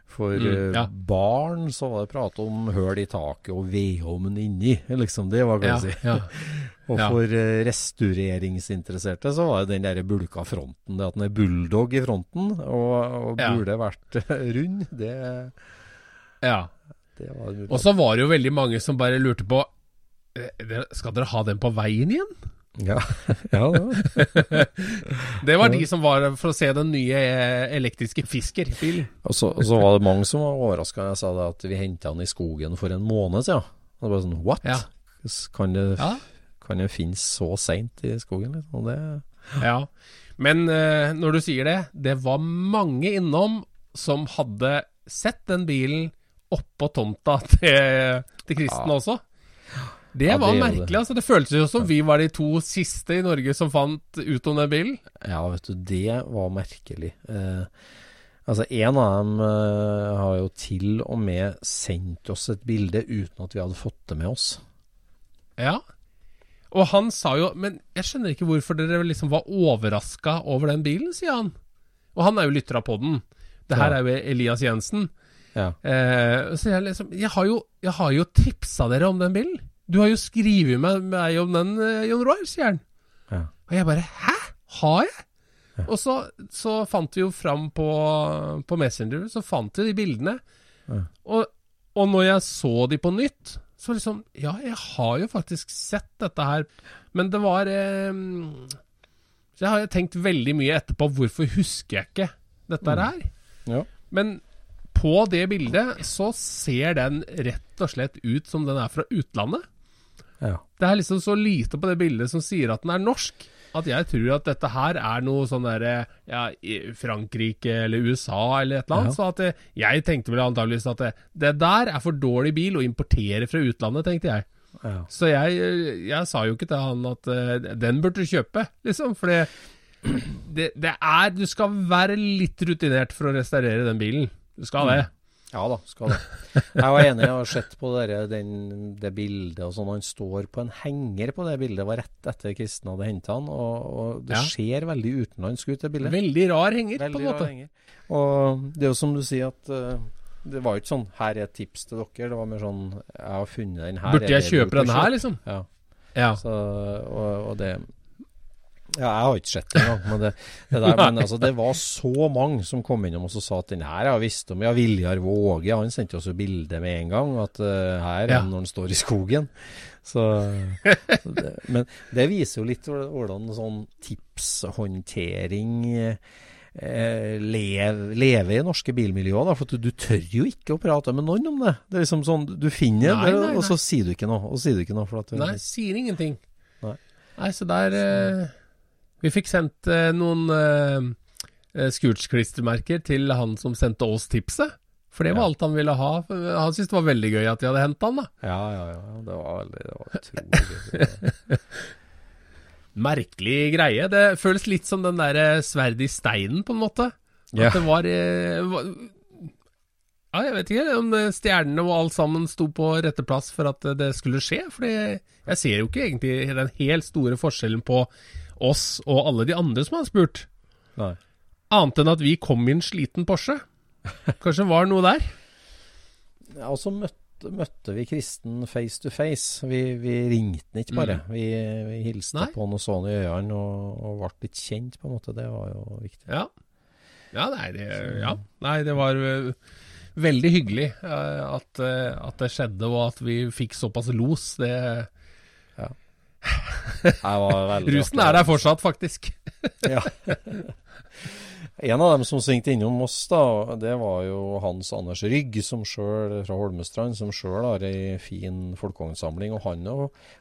For Mm, eh, ja. barn så var det prat om høl i taket og vedovnen inni. Liksom det var, Ja, jeg si. ja. og for eh, restaureringsinteresserte så var det den der bulka fronten. Det at den er bulldog i fronten og, og burde vært rund, det, Ja. det var Og så var det jo veldig mange som bare lurte på eh, Skal dere ha den på veien igjen? Ja, ja det var. Det var de som var for å se den nye eh, elektriske Fisker-bilen. Og så, og så var det mange som var overraska jeg sa det at vi henta den i skogen for en måned siden. Og det var sånn What? Ja. Kan, det, Ja. kan det finnes så seint i skogen? Liksom? Det, Ja. Men eh, når du sier det, det var mange innom som hadde sett den bilen oppå tomta til, til Kristen også. Det Ja, var det er merkelig. altså Det føltes jo som vi var de to siste i Norge som fant ut om den bilen. ja, vet du, det var merkelig. Eh, altså, en av dem eh, har jo til og med sendt oss et bilde uten at vi hadde fått det med oss. Ja. Og han sa jo Men jeg skjønner ikke hvorfor dere liksom var overraska over den bilen, sier han. Og han er jo lytter av poden. Det her Ja. er jo Elias Jensen. Ja. Eh, så jeg liksom Jeg har jo, jeg har jo tipsa dere om den bilen. Du har jo skrevet med meg om den, eh, Jon Roar, sier han. Ja. Og jeg bare Hæ? Har jeg? Og så, så fant vi jo fram på, på Messenger, så fant vi de bildene. Ja. Og, og når jeg så de på nytt, så liksom Ja, jeg har jo faktisk sett dette her. Men det var eh, Så jeg har tenkt veldig mye etterpå hvorfor husker jeg ikke dette her. Ja. Men på det bildet så ser den rett og slett ut som den er fra utlandet. Ja. Det er liksom så lite på det bildet som sier at den er norsk, at jeg tror at dette her er noe sånn derre ja, Frankrike eller USA eller et eller annet. Ja. Så at det, jeg tenkte vel antageligvis at det, det der er for dårlig bil å importere fra utlandet, tenkte jeg. Ja. Så jeg, jeg sa jo ikke til han at uh, den burde du kjøpe, liksom. For det, det, er Du skal være litt rutinert for å restaurere den bilen. Du skal det. Ja da, skal det. Jeg var enig, jeg har sett på det, den, det bildet og sånn. Han står på en henger på det bildet. Det var rett etter Kristen hadde henta han. Og, og det Ja. ser veldig utenlandsk ut, det bildet. Veldig rar henger, på en måte. henger. Og det er jo som du sier at uh, det var jo ikke sånn 'her er et tips til dere'. Det var mer sånn 'jeg har funnet den her'. Burde jeg kjøpe den her, liksom? Ja. Ja. Så, og, og det Ja, jeg har ikke sett det engang. Men, det, det der, men altså, det var så mange som kom innom og sa at den her har jeg visst om. Ja, Viljar Våge han sendte oss jo bilde med en gang. At uh, her er Ja. når den står i skogen. Så, det, men det viser jo litt hvordan sånn tipshåndtering eh, lev, leve i norske bilmiljøer. Da, for du, du tør jo ikke å prate med noen om det. Det er liksom sånn, Du finner Nei, det, nei, og så sier du ikke noe. Og sier du ikke noe for at du, Nei, sier ingenting. Nei. Nei, så der eh, Vi fikk sendt eh, noen uh, Scootch-klistremerker til han som sendte oss tipset. For det var Ja. alt han ville ha. Han syntes det var veldig gøy at de hadde henta han, da. Ja, ja, ja. Det var, veldig- det var utrolig gøy. Merkelig greie. Det føles litt som den der eh, sverd i steinen, på en måte. At Ja. det var, eh, var Ja, jeg vet ikke om eh, stjernene og alt sammen sto på rette plass for at eh, det skulle skje. For jeg ser jo ikke egentlig den helt store forskjellen på oss og alle de andre som hadde spurt. Nei. Annet enn at vi kom i en sliten Porsche. Kanskje det var noe der? Ja, og så møtte, møtte vi Kristen face to face. Vi, vi ringte han ikke bare. Vi, vi hilste Mm. Nei. på han og så han i øynene og, og ble litt kjent, på en måte. Det var jo viktig. Ja. Ja, nei, det, ja. nei, det var eh, veldig hyggelig eh, at, eh, at det skjedde, og at vi fikk såpass los. Det, rusen er der fortsatt, faktisk. Ja. En av dem som svingte innom oss, da, det var jo Hans Anders Rygg som selv, fra Holmestrand, som sjøl har ei fin folkevognsamling. Og han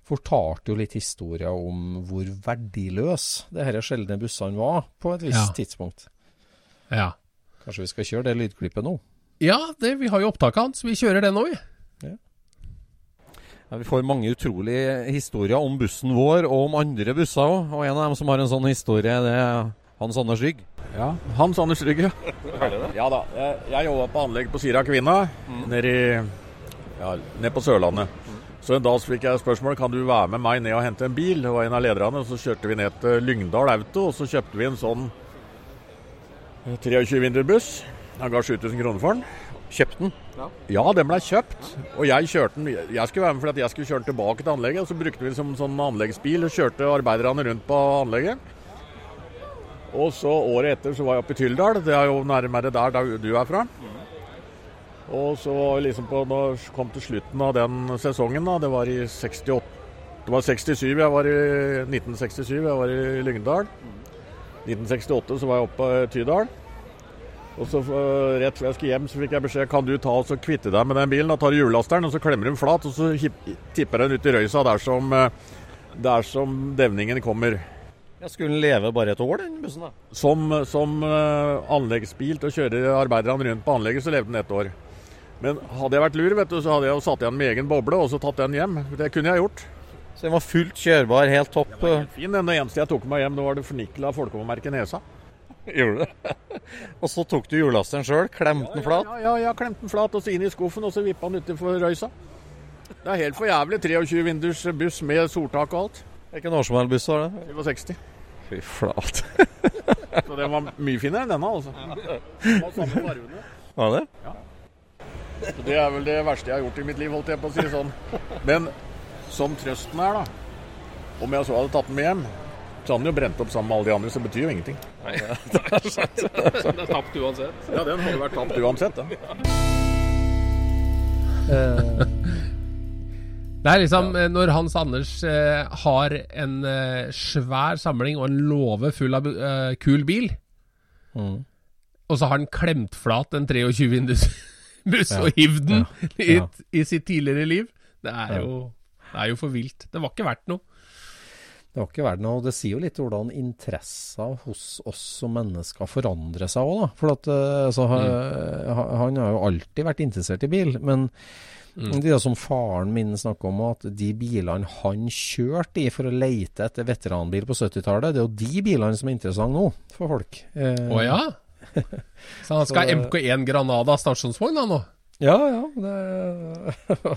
fortalte jo litt historier om hvor verdiløs det disse sjeldne bussene var på et visst Ja. tidspunkt. Ja. Kanskje vi skal kjøre det lydklippet nå? Ja, det, vi har jo opptaket hans. Vi kjører det nå, vi. Ja, vi får mange utrolige historier om bussen vår, og om andre busser òg. Og en av dem som har en sånn historie, det er Hans Anders Rygg. Ja, Hans Anders Rygg, Ja ja da. Jeg, jeg jobba på anlegg på Sira Kvinna nede, i, ja, nede på Sørlandet. Så en dag så fikk jeg spørsmål kan du være med meg ned og hente en bil. Det var en av lederne. og Så kjørte vi ned til Lyngdal Auto, og så kjøpte vi en sånn 23-vinderbuss. Han ga 7000 kroner for den. Kjøpte den? Ja. den ble kjøpt. Og jeg kjørte den Jeg skulle være med fordi jeg skulle kjøre den tilbake til anlegget. Og så brukte vi den som sånn anleggsbil og kjørte arbeiderne rundt på anlegget. Og så året etter så var jeg oppe i Tyldal. Det er jo nærmere der, der du er fra. Og så liksom på, når jeg kom til slutten av den sesongen, da, det var i 68 Det var 67, jeg var i 1967, jeg var i Lyngdal. 1968 så var jeg oppe i Tydal. Og så eh, Rett før jeg skulle hjem, så fikk jeg beskjed kan du ta og kvitte deg med den bilen. Da tar du hjullasteren, og så klemmer den flat, og så tipper den ut i røysa dersom, eh, dersom devningen kommer. Jeg skulle den leve bare et år, den bussen? da? Som, som eh, anleggsbil til å kjøre arbeiderne rundt på anlegget, så levde den ett år. Men hadde jeg vært lur, vet du, så hadde jeg jo satt igjen med egen boble og så tatt den hjem. Det kunne jeg gjort. Så den var fullt kjørbar, helt topp? Helt fin. Den eneste jeg tok med meg hjem, det var det fornikla folkevognmerket Nesa. Gjorde du det? og så tok du hjullasteren sjøl, klemte den flat? Ja, ja, ja, klemte den flat og så inn i skuffen, og så vippa den utenfor røysa. Det er helt for jævlig. 23-vinders buss med soltak og alt. Hvilken årsmodellbuss var det? 67. Fy flat. Så den var mye finere enn denne, altså. Den var samme fargene. Var det? Så det er vel det verste jeg har gjort i mitt liv, holdt jeg på å si sånn. Men som trøsten er, da Om jeg så hadde tatt den med hjem, så han jo brent opp sammen med alle de andre, så det betyr jo ingenting. Nei, Den er tapt uansett. Ja, den hadde vært tapt uansett, da. Det er liksom ja. når Hans Anders eh, har en eh, svær samling og en låve full av eh, kul bil, Mm. og så har han klemt flat en 23-vindus buss Ja. og hivd den Ja. i, i sitt tidligere liv. Det er Ja. jo, det er jo for vilt. Det var ikke verdt noe. Det har ikke vært noe, det sier jo litt hvordan interesser hos oss som mennesker forandrer seg òg. For at, eh, altså, mm. han har jo alltid vært interessert i bil. Men mm. det som faren min snakker om, at de bilene han kjørte i for å leite etter veteranbil på 70-tallet, det er jo de bilene som er interessante nå for folk. Å eh, oh, ja? Så han skal ha MK1 Granada stasjonsvogn da nå? Ja, ja. Det,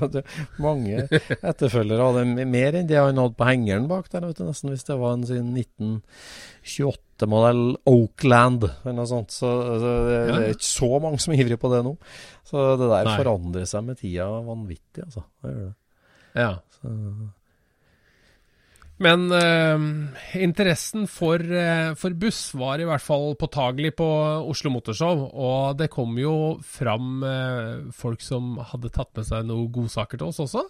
det, mange etterfølgere av det. Mer enn det han hadde på hengeren bak der, vet du, nesten hvis det var en sin 1928-modell Oakland eller noe sånt. Så, så det, det, er ikke så mange som er ivrige på det nå. Så det der Nei. forandrer seg med tida vanvittig, altså. Det gjør det. Ja. Så, men eh, interessen for, eh, for, buss var i hvert fall påtagelig på Oslo Motorshow. Og det kom jo fram eh, folk som hadde tatt med seg noen godsaker til oss også.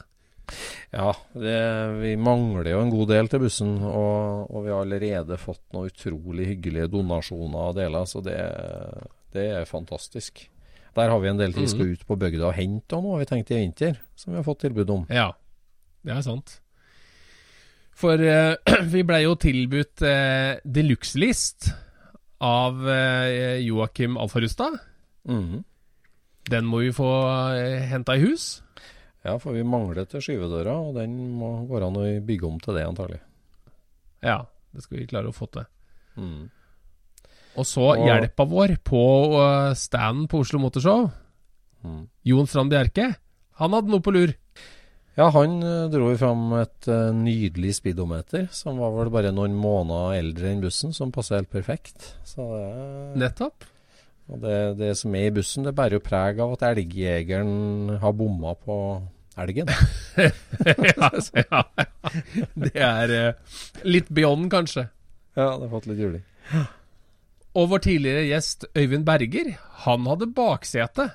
Ja, det, vi mangler jo en god del til bussen. Og, og, vi har allerede fått noen utrolig hyggelige donasjoner og deler, så det, det er fantastisk. Der har vi en del til vi skal mhm. ut på bygda og hente og noe har vi tenkt i vinter, som vi har fått tilbud om. Ja, det er sant. For uh, vi blei jo tilbudt uh, deluxe-list av uh, Joakim Alfarustad. Mm. Den må vi få uh, henta i hus. Ja, for vi mangler til skyvedøra, og den må går an å bygge om til det, antagelig. Ja, det skal vi klare å få til. Mm. Og så og... hjelpa vår på standen på Oslo Motorshow. Mm. Jon Strand Bjerke. Han hadde noe på lur. Ja, han dro dro fram et uh, nydelig speedometer, som var vel bare noen måneder eldre enn bussen, som passer helt perfekt. Så det, Nettopp. Og det, det, som er i bussen, det bærer jo preg av at elgjegeren har bomma på elgen. ja, ja, Det er uh, litt beyond, kanskje. Ja, det har fått litt juling. Og vår tidligere gjest Øyvind Berger, han hadde baksete.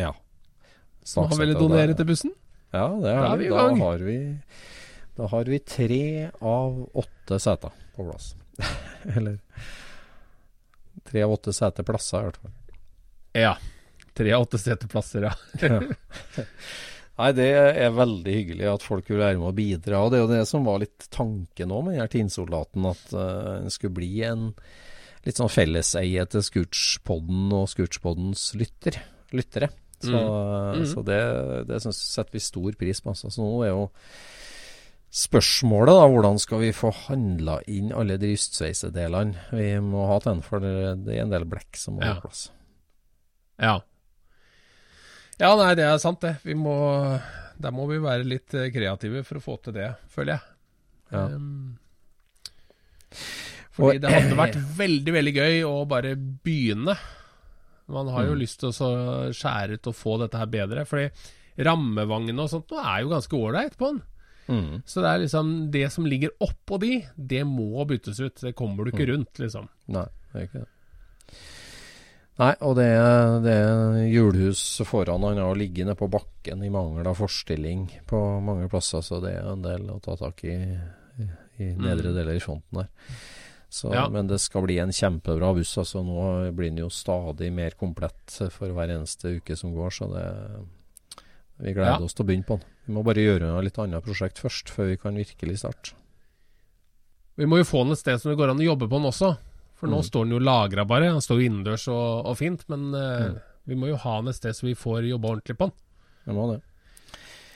Ja. Som han ville donere til bussen? Ja, det er, da, er vi da, har vi, da har vi tre av åtte seter på plass. Eller tre av åtte seteplasser, i hvert fall. Ja. Tre av åtte seteplasser, ja. ja. Nei, det er veldig hyggelig at folk vil være med og bidra. Og det er jo det som var litt tanken òg med Tinsoldaten, at uh, den skulle bli en litt sånn felleseie til Scootspodden og Scootspoddens lytter, lyttere. Så, mm. mm. så det, det setter vi stor pris på. Så nå er jo spørsmålet da, hvordan skal vi få handla inn alle de rystsveisedelene vi må ha til den, for det, er en del blekk som må ja. på plass. Ja. Ja, nei, det er sant, det. Vi må Der må vi være litt eh, kreative for å få til det, føler jeg. Ja. Um, fordi det hadde vært veldig, veldig gøy å bare begynne man har jo mm. lyst til å skjære ut og få dette her bedre. Fordi rammevangene og sånt nå er jo ganske ålreit på den. Mm. Så det er liksom Det som ligger oppå de, det må byttes ut. Det kommer du ikke mm. rundt, liksom. Nei, det er ikke det. Nei, og det, det hjulhuset foran han har ligget nede på bakken i mangel av forstilling på mange plasser, så det er en del å ta tak i i, i nedre mm. deler i fronten der. Så, ja. Men det skal bli en kjempebra buss. altså Nå blir den jo stadig mer komplett for hver eneste uke som går. Så det, vi gleder ja. oss til å begynne på den. Vi må bare gjøre noe litt annet prosjekt først, før vi kan virkelig starte. Vi må jo få den et sted som det går an å jobbe på den også. For nå mm. står den jo lagra bare. Den står jo innendørs og, og, fint. Men uh, mm. vi må jo ha den et sted så vi får jobbe ordentlig på den. Jeg må det.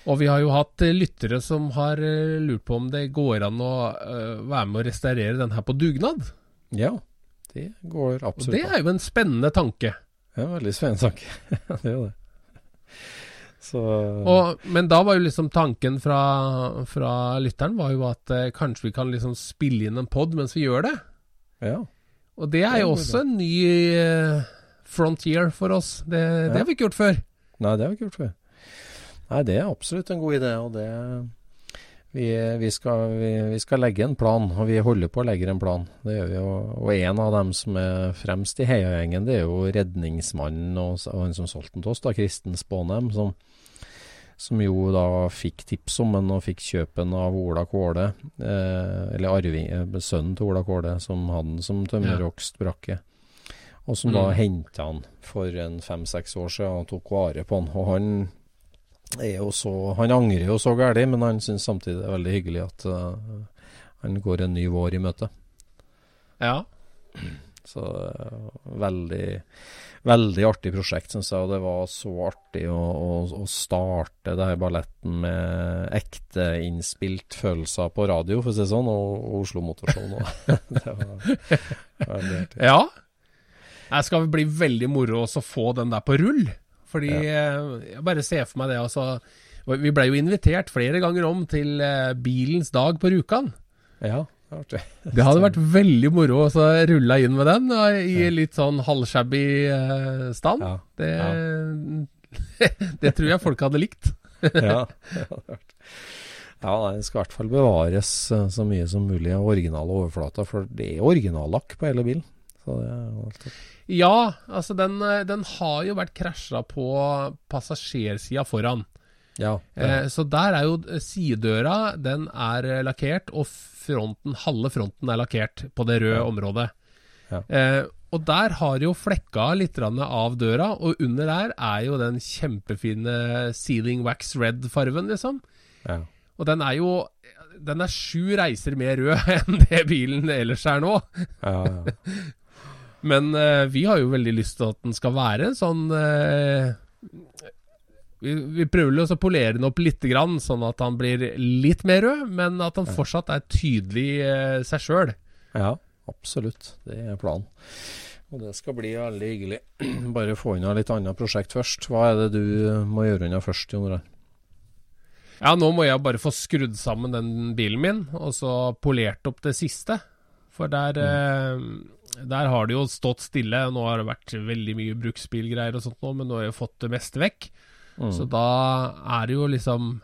Og vi har jo hatt eh, lyttere som har eh, lurt på om det går an å uh, være med å restaurere den her på dugnad. Ja, det går absolutt Og Det er jo en spennende tanke. Ja, veldig spennende tanke. det er jo det. Så... Og, men da var jo liksom tanken fra, fra lytteren var jo at eh, kanskje vi kan liksom spille inn en pod mens vi gjør det. Ja. Og det er jo også en ny eh, frontier for oss. Det, ja. det har vi ikke gjort før. Nei, det har vi ikke gjort før. Nei, det er absolutt en god idé. og det vi, vi, skal, vi, vi, skal, legge en plan, og vi holder på å legge en plan. Det gjør vi jo. Og en av dem som er fremst i heiagjengen, det er jo redningsmannen og, og han som solgte den til oss, da, Kristen Spånem, som, som, jo da fikk tips om den og fikk kjøpen av Ola Kåle, eh, eller arving, eh, sønnen til Ola Kåle, som hadde den som tømmerhogstbrakke. Og som mm. da henta han for en fem-seks år siden og tok vare på han. Og han er jo så Han angrer jo så gæli, men han syns samtidig det er veldig hyggelig at, uh, han går en ny vår i møte. Ja. Så uh, veldig Veldig artig prosjekt, syns jeg. Og det var så artig å, å, å starte det her balletten med ekte innspilt følelser på radio, for å si det sånn, og, og Oslo Motorshow nå. det var veldig artig. Ja. Det skal bli veldig moro å få den der på rull. Fordi ja. jeg bare ser for meg det, altså. Vi ble jo invitert flere ganger om til bilens dag på Rjukan. Ja. Det hadde vært veldig moro å rulle inn med den i litt sånn halvshabby stand. Ja, det, ja. det, tror jeg folk hadde likt. ja, ja, den skal i hvert fall bevares eh, så mye som mulig av originale overflater, for det er originallakk på hele bilen. Ja, altså den, eh, den, har jo vært krasja på passasjersida foran. Ja, eh, så der er jo sidedøra Den er lakkert, og fronten, halve fronten er lakkert på det røde ja. området. Ja. Eh, og der har jo flekka litt av døra, og under der er jo den kjempefine sealing wax red-farven, liksom. Ja. Og den er jo Den er sju reiser mer rød enn det bilen ellers er nå. Men uh, vi har jo veldig lyst til at den skal være en sånn uh, vi, vi prøver å polere den opp litt, grann, sånn at han blir litt mer rød, men at han fortsatt er tydelig uh, seg sjøl. Ja, absolutt. Det er planen. Og det skal bli veldig hyggelig. Bare få unna litt annet prosjekt først. Hva er det du må gjøre unna først, Jon Rai? Ja, nå må jeg bare få skrudd sammen den bilen min, og så polert opp det siste. For der, mm. Eh, der har det jo stått stille. Nå har det vært veldig mye bruksbilgreier og sånt nå, men nå har jeg fått det meste vekk. Mm. Så da er det jo liksom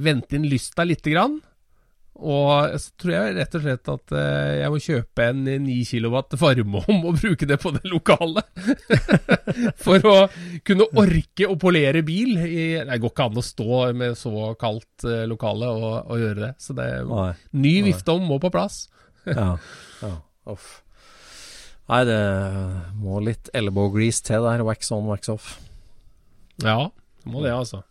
Vente inn lysta lite grann. Og så tror jeg rett og slett at uh, jeg må kjøpe en 9 kW varmeovn og bruke det på det lokale. For å kunne orke å polere bil. Det går ikke an å stå med så kaldt uh, lokale og, og, gjøre det. Så det ny vifteovn må på plass. ja. ja. Uff. Nei, det må litt elbow grease til der. Wax on, wax off. Ja. det Må det, altså.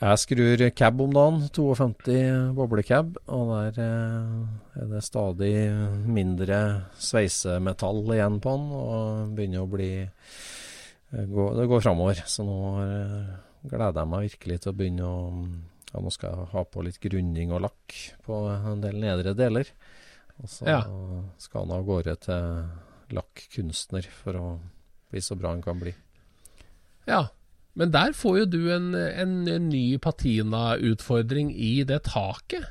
Jeg skrur cab om dagen, 52 boblecab, og der eh, er det stadig mindre sveisemetall igjen på den, og begynner å bli eh, Det går framover. Så nå eh, gleder jeg meg virkelig til å begynne å ja, Nå skal jeg ha på litt grunning og lakk på en del nedre deler. Og så ja. skal han av gårde til lakkkunstner for å bli så bra han kan bli. Ja, men der får jo du en, en, en ny patina-utfordring i det taket.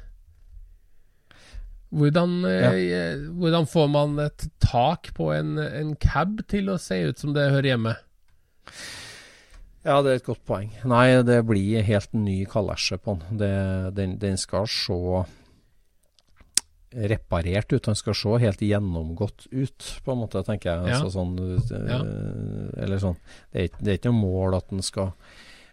Hvordan, ja. eh, hvordan, får man et tak på en, en, cab til å se ut som det hører hjemme? Ja, det er et godt poeng. Nei, det blir helt ny kalesje på den. Det, den. Den skal se reparert ut. Han skal se helt gjennomgått ut, på en måte, tenker jeg. Ja. Altså, sånn, ja. Eller sånn. Det er, det er ikke noe mål at den skal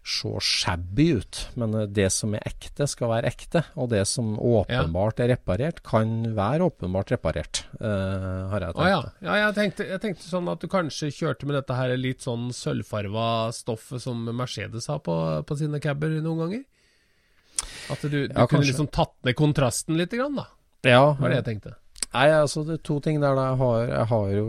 se shabby ut, men det som er ekte, skal være ekte. Og det som åpenbart er reparert, kan være åpenbart reparert, uh, har jeg tenkt. Å, ja. ja jeg, tenkte, jeg, tenkte, sånn at du kanskje kjørte med dette her litt sånn sølvfarva stoffet som Mercedes har på, på sine caber noen ganger? At du, du kunne kanskje. liksom tatt ned kontrasten litt, grann, da? Ja, var det jeg tenkte. Nei, altså det er to ting der. Jeg har, jeg har jo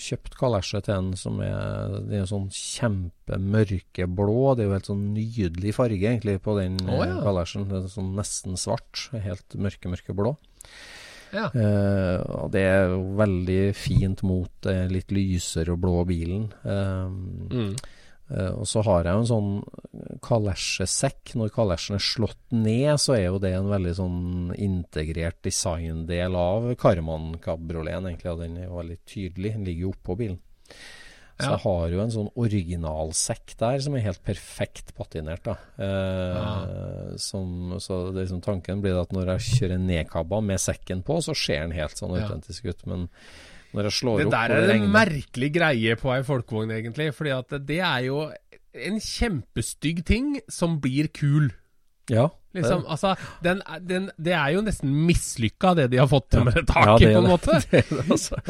kjøpt kalesje til en som er, det er sånn kjempemørkeblå. Det er jo helt sånn nydelig farge egentlig på den oh, ja. kalesjen. Det er sånn nesten svart. Helt mørke, mørke blå. Ja. Eh, og det er jo veldig fint mot eh, litt lysere og blå bilen. Eh, mm. Uh, og så har jeg jo en sånn kalesjesekk. Når kalesjen er slått ned, så er jo det en veldig sånn integrert designdel av Karman kabrioleten, egentlig. Og den er jo veldig tydelig. Den ligger jo oppå bilen. Så Ja. jeg har jo en sånn originalsekk der som er helt perfekt patinert. da. Eh, som, så det liksom tanken blir at når jeg kjører nedkabba med sekken på, så ser den helt sånn Ja. autentisk ut. Men når jeg slår Det opp der er en merkelig greie på ei folkevogn, egentlig. Fordi at det er jo en kjempestygg ting som blir kul. Ja. Liksom, det- altså, den, den, det er jo nesten mislykka, det de har fått til med det Ja, taket, det på en måte. Det altså.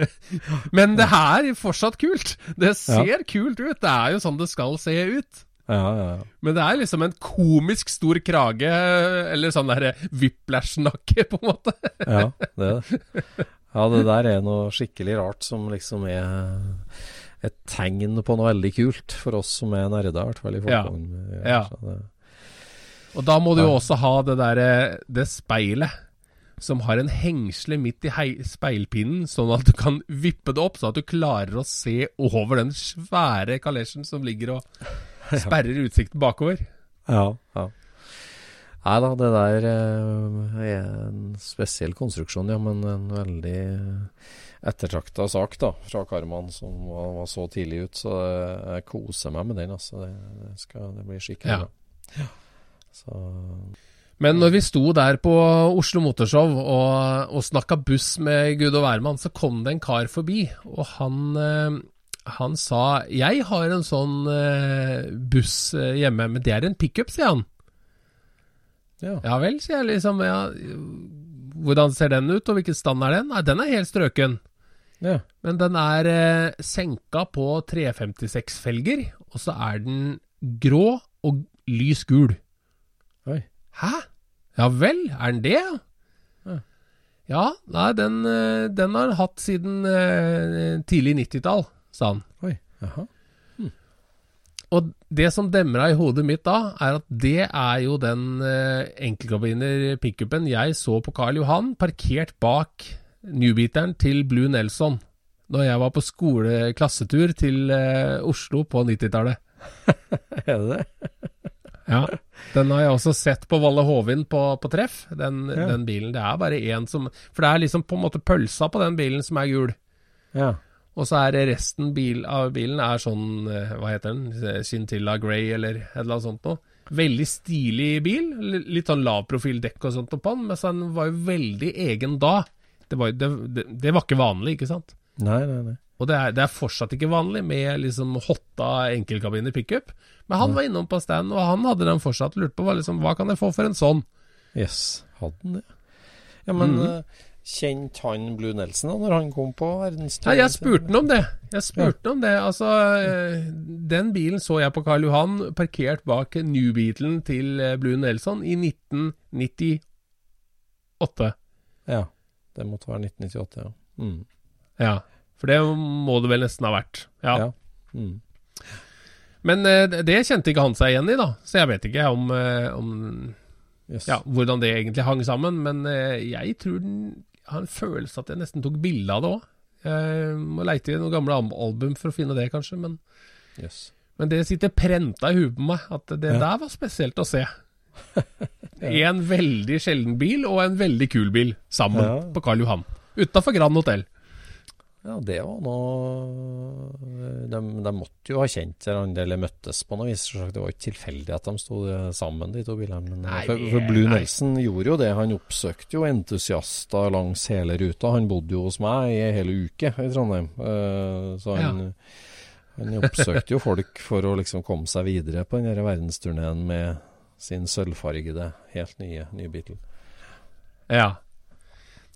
Men det her er fortsatt kult. Det ser Ja. kult ut. Det er jo sånn det skal se ut. Ja, ja, ja. Men det er liksom en komisk stor krage, eller sånn derre whiplash-nakke, på en måte. ja, det er det. Ja, det der er noe skikkelig rart som liksom er et tegn på noe veldig kult for oss som er nerder, i hvert fall Ja. Og da må du jo også ha det derre Det speilet som har en hengsle midt i speilpinnen, sånn at du kan vippe det opp, sånn at du klarer å se over den svære kalesjen som ligger og sperrer utsikten bakover. Ja, ja. Nei da, det der eh, er en spesiell konstruksjon, ja, men en veldig ettertrakta sak da, fra Karman, som var, så tidlig ut. Så jeg koser meg med den, altså. Det, skal, det blir skikkelig Ja. Ja. Men når vi sto der på Oslo Motorshow og, og snakka buss med Gud og hvermann, så kom det en kar forbi, og han, eh, han sa 'Jeg har en sånn eh, buss eh, hjemme, men det er en pickup', sier han. Ja. Ja vel, sier jeg liksom. Ja, hvordan ser den ut, og hvilken stand er den? Nei, den er helt strøken. ja. Men den er eh, senka på 356-felger, og så er den grå og lys gul. Oi. Hæ? Ja vel, er den det? Ja. Ja, nei, den, eh, den har han hatt siden eh, tidlig 90-tall, sa han. Oi. Jaha. Og det som demra i hodet mitt da, er at det er jo den eh, enkeltkabiner-pickupen jeg så på Karl Johan, parkert bak newbeateren til Blue Nelson, når jeg var på skole-klassetur til eh, Oslo på 90-tallet. Er det det? Ja, den har jeg også sett på Valle Hovin på, på treff, den, Ja. den bilen. Det er bare én som For det er liksom på en måte pølsa på den bilen som er gul. Ja. Og så er resten bil, av bilen er sånn, eh, hva heter den, Chintilla Grey eller et eller annet sånt noe. Veldig stilig bil, litt sånn lavprofildekk og sånt på den, men den var jo veldig egen da. Det var, det, det, det var ikke vanlig, ikke sant? Nei, nei, nei. Og det er, det er fortsatt ikke vanlig med liksom hotta enkeltkabiner pickup. Men han var innom på stand, og han hadde den fortsatt. Lurte på liksom, hva kan jeg få for en sånn? Yes, hadde han det? Ja, men mm. eh, kjente han Blue Nelson da når han kom på verdensturné? Nei, jeg spurte han om det. Jeg spurte han om det. Altså, eh, den bilen så jeg på Karl Johan parkert bak New Beatlen til eh, Blue Nelson i 1998. Ja, det måtte være 1998, ja. Mm. Ja, for det må det vel nesten ha vært. Ja. Ja. Mm. Men eh, det kjente ikke han seg igjen i, da. Så jeg vet ikke om, om Yes. ja, hvordan det egentlig hang sammen. Men jeg tror den har en følelse at jeg nesten tok bilde av det òg. Må leite i noen gamle album for å finne det, kanskje. Men, Yes. men det sitter prenta i huet på meg, at det Ja. der var spesielt å se. En veldig sjelden bil og en veldig kul bil sammen Ja. på Karl Johan. Utafor Grand Hotell. Ja, det var noe de, de måtte jo ha kjent hverandre eller møttes på noe vis. Det var ikke tilfeldig at de sto eh, sammen, de to bilene. Nei, for, for Blue nei. Nelson gjorde jo det. Han oppsøkte jo entusiaster langs hele ruta. Han bodde jo hos meg i en hel uke i Trondheim. Eh, så han, han oppsøkte jo folk for å liksom komme seg videre på den verdensturneen med sin sølvfargede, helt nye nye Beatle. Ja.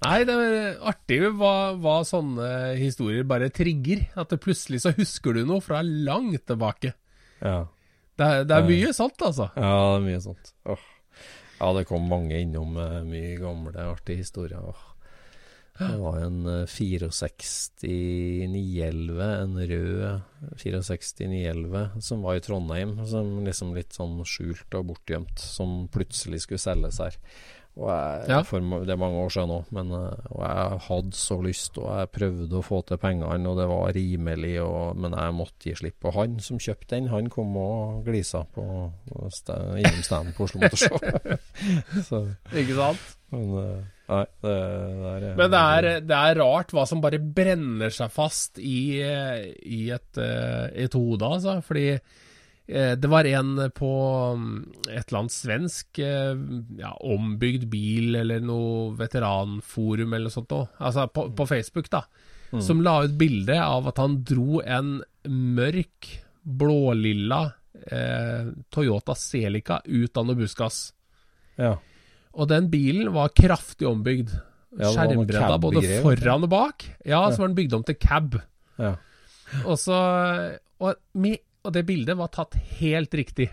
Nei, det er artig hva, hva sånne historier bare trigger. At det plutselig så husker du noe fra langt tilbake. Ja. Det er, det er mye sant, altså. Ja, det er mye sånt. Åh. Ja, det kom mange innom eh, mye gamle, artige historier. Åh. Det var en eh, 64 911, en rød 64 911 som var i Trondheim, som liksom litt sånn skjult og bortgjemt, som plutselig skulle selges her. Og jeg, Ja. for, det er mange år siden nå, men eh, og jeg hadde så lyst, og jeg prøvde å få til pengene, og det var rimelig, og, men jeg måtte gi slipp. Og han som kjøpte den, han kom og glisa på, innom standen på Oslo Motorshow. så, Ikke sant? men eh, nei, det, det er Men det er, det er rart hva som bare brenner seg fast i, eh, i et, eh, et hode, altså. Fordi eh, det var en på mm, et eller annet svensk eh, ja, ombygd bil eller noe veteranforum eller noe sånt òg, Altså på, på Facebook, da. Som la ut bilde av at han dro en mørk, blålilla eh, Toyota Celica ut av noe buskas. Ja. Og den bilen var kraftig ombygd. Ja, Skjermbredda både foran og bak. Ja, så var den bygd om til cab. Ja. Og så Og med og det bildet var tatt helt riktig.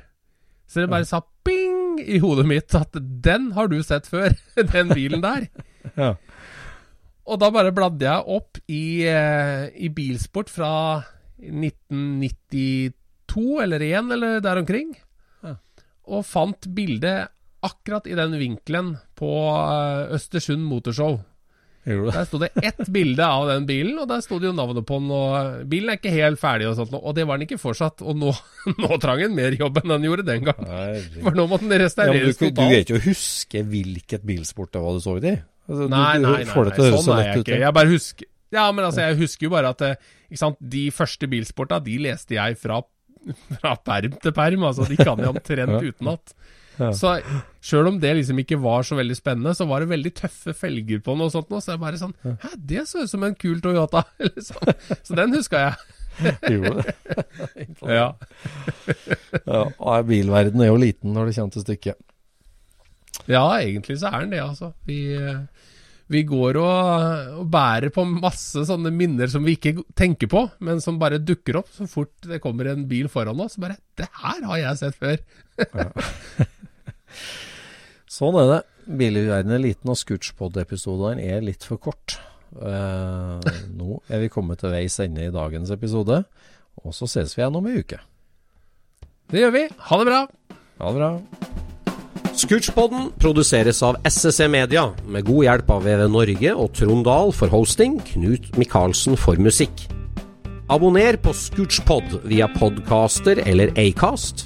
Så det bare sa bing i hodet mitt at den har du sett før, den bilen der. Ja. Og da bare bladde jeg opp i, eh, i Bilsport fra 1992 eller 1 eller der omkring. Ja. Og fant bildet akkurat i den vinkelen på eh, Østersund Motorshow. Du? Der sto det ett bilde av den bilen, og der sto det jo navnet på den. Og bilen er ikke helt ferdig, og sånt, og det var den ikke fortsatt. Og nå, nå trang den mer jobb enn den gjorde den gang. For nå måtte den Ja, restaureres du, du totalt. vet jo å huske hvilket bilsport det var du så i? Altså, du- Nei, du nei, nei, nei, høres sånn er jeg ikke. Jeg bare husker Ja, men altså, jeg husker jo bare at eh, ikke sant, de første bilsporta, de leste jeg fra, fra perm til perm. Altså, de kan jeg omtrent Ja. utenat. Ja. Så sjøl om det liksom ikke var så veldig spennende, så var det veldig tøffe felger på den og sånt nå, Så jeg bare sånn Hæ, det så ut som en kul Toyota! liksom. Så den huska jeg. Gjorde det? Ja. Ja, bilverden er jo liten når det kommer til stykket. ja, egentlig så er den det, altså. Vi, vi går og, og bærer på masse sånne minner som vi ikke tenker på, men som bare dukker opp så fort det kommer en bil foran oss. Bare 'Det her har jeg sett før'. Sånn er det. Bilverden er liten, og Scootspod-episodene er litt for kort. Eh, nå er vi kommet til veis ende i dagens episode, og så ses vi igjen om ei uke. Det gjør vi. Ha det bra. Ha det bra. Scootspoden produseres av SSC Media, med god hjelp av VV Norge og Trond Dahl for hosting, Knut Micaelsen for musikk. Abonner på Scootspod via podcaster eller Acast,